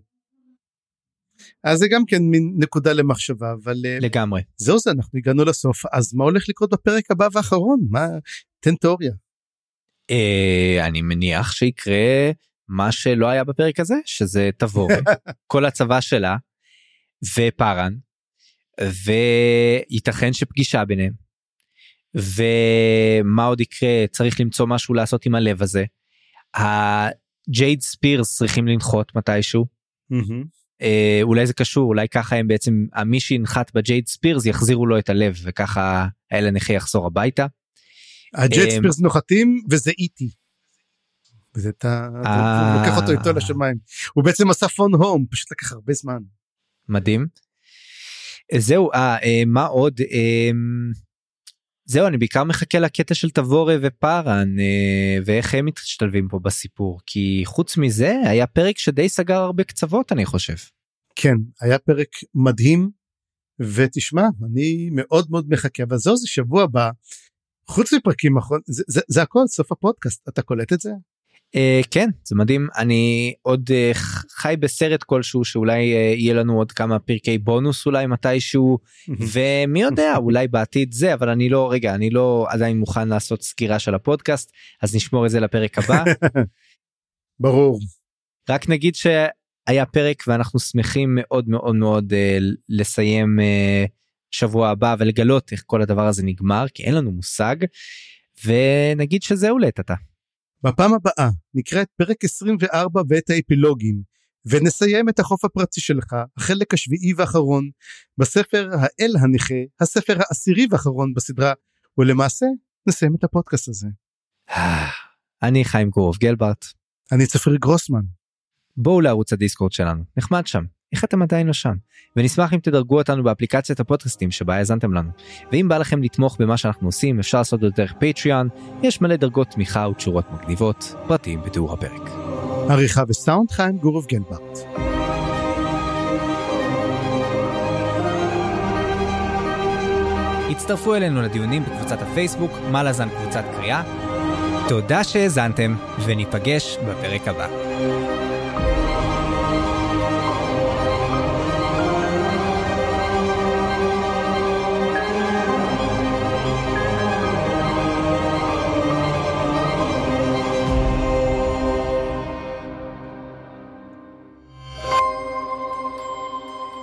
אז זה גם כן מין נקודה למחשבה אבל אה, לגמרי זהו זה אנחנו הגענו לסוף אז מה הולך לקרות בפרק הבא והאחרון מה תן תיאוריה. אה, אני מניח שיקרה מה שלא היה בפרק הזה שזה תבור כל הצבא שלה ופארן וייתכן שפגישה ביניהם ומה עוד יקרה צריך למצוא משהו לעשות עם הלב הזה. ה Jade Spears צריכים לנחות מתישהו. אה, אולי זה קשור אולי ככה הם בעצם מי שינחת ב Jade Spears יחזירו לו את הלב וככה האל הנכה יחזור הביתה. ה Jade אה, Spears נוחתים וזה איטי. וזה אתה לוקח אותו איתו לשמיים הוא בעצם עשה פון הום פשוט לקח הרבה זמן. מדהים. זהו אה, אה מה עוד אה, זהו אני בעיקר מחכה לקטע של תבורה ופארן ואיך הם משתלבים פה בסיפור כי חוץ מזה היה פרק שדי סגר הרבה קצוות אני חושב. כן היה פרק מדהים ותשמע אני מאוד מאוד מחכה אבל זהו זה שבוע הבא חוץ מפרקים אחרונים זה, זה, זה הכל סוף הפודקאסט אתה קולט את זה? Uh, כן זה מדהים אני עוד uh, חי בסרט כלשהו שאולי uh, יהיה לנו עוד כמה פרקי בונוס אולי מתישהו ומי יודע אולי בעתיד זה אבל אני לא רגע אני לא עדיין מוכן לעשות סקירה של הפודקאסט אז נשמור את זה לפרק הבא. ברור. רק נגיד שהיה פרק ואנחנו שמחים מאוד מאוד מאוד uh, לסיים uh, שבוע הבא ולגלות איך כל הדבר הזה נגמר כי אין לנו מושג ונגיד שזהו לעת עתה. בפעם הבאה נקרא את פרק 24 ואת האפילוגים, ונסיים את החוף הפרטי שלך, החלק השביעי והאחרון, בספר האל הנכה, הספר העשירי והאחרון בסדרה, ולמעשה נסיים את הפודקאסט הזה. אני חיים גורוב גלברט. אני צפיר גרוסמן. בואו לערוץ הדיסקורד שלנו, נחמד שם. איך אתם עדיין לא שם? ונשמח אם תדרגו אותנו באפליקציית הפודקאסטים שבה האזנתם לנו. ואם בא לכם לתמוך במה שאנחנו עושים אפשר לעשות את זה דרך פטריאן, יש מלא דרגות תמיכה ותשורות מגניבות, פרטים בתיאור הפרק. עריכה וסאונד חיים גורוב גלברט. הצטרפו אלינו לדיונים בקבוצת הפייסבוק, מה לזן קבוצת קריאה. תודה שהאזנתם, וניפגש בפרק הבא.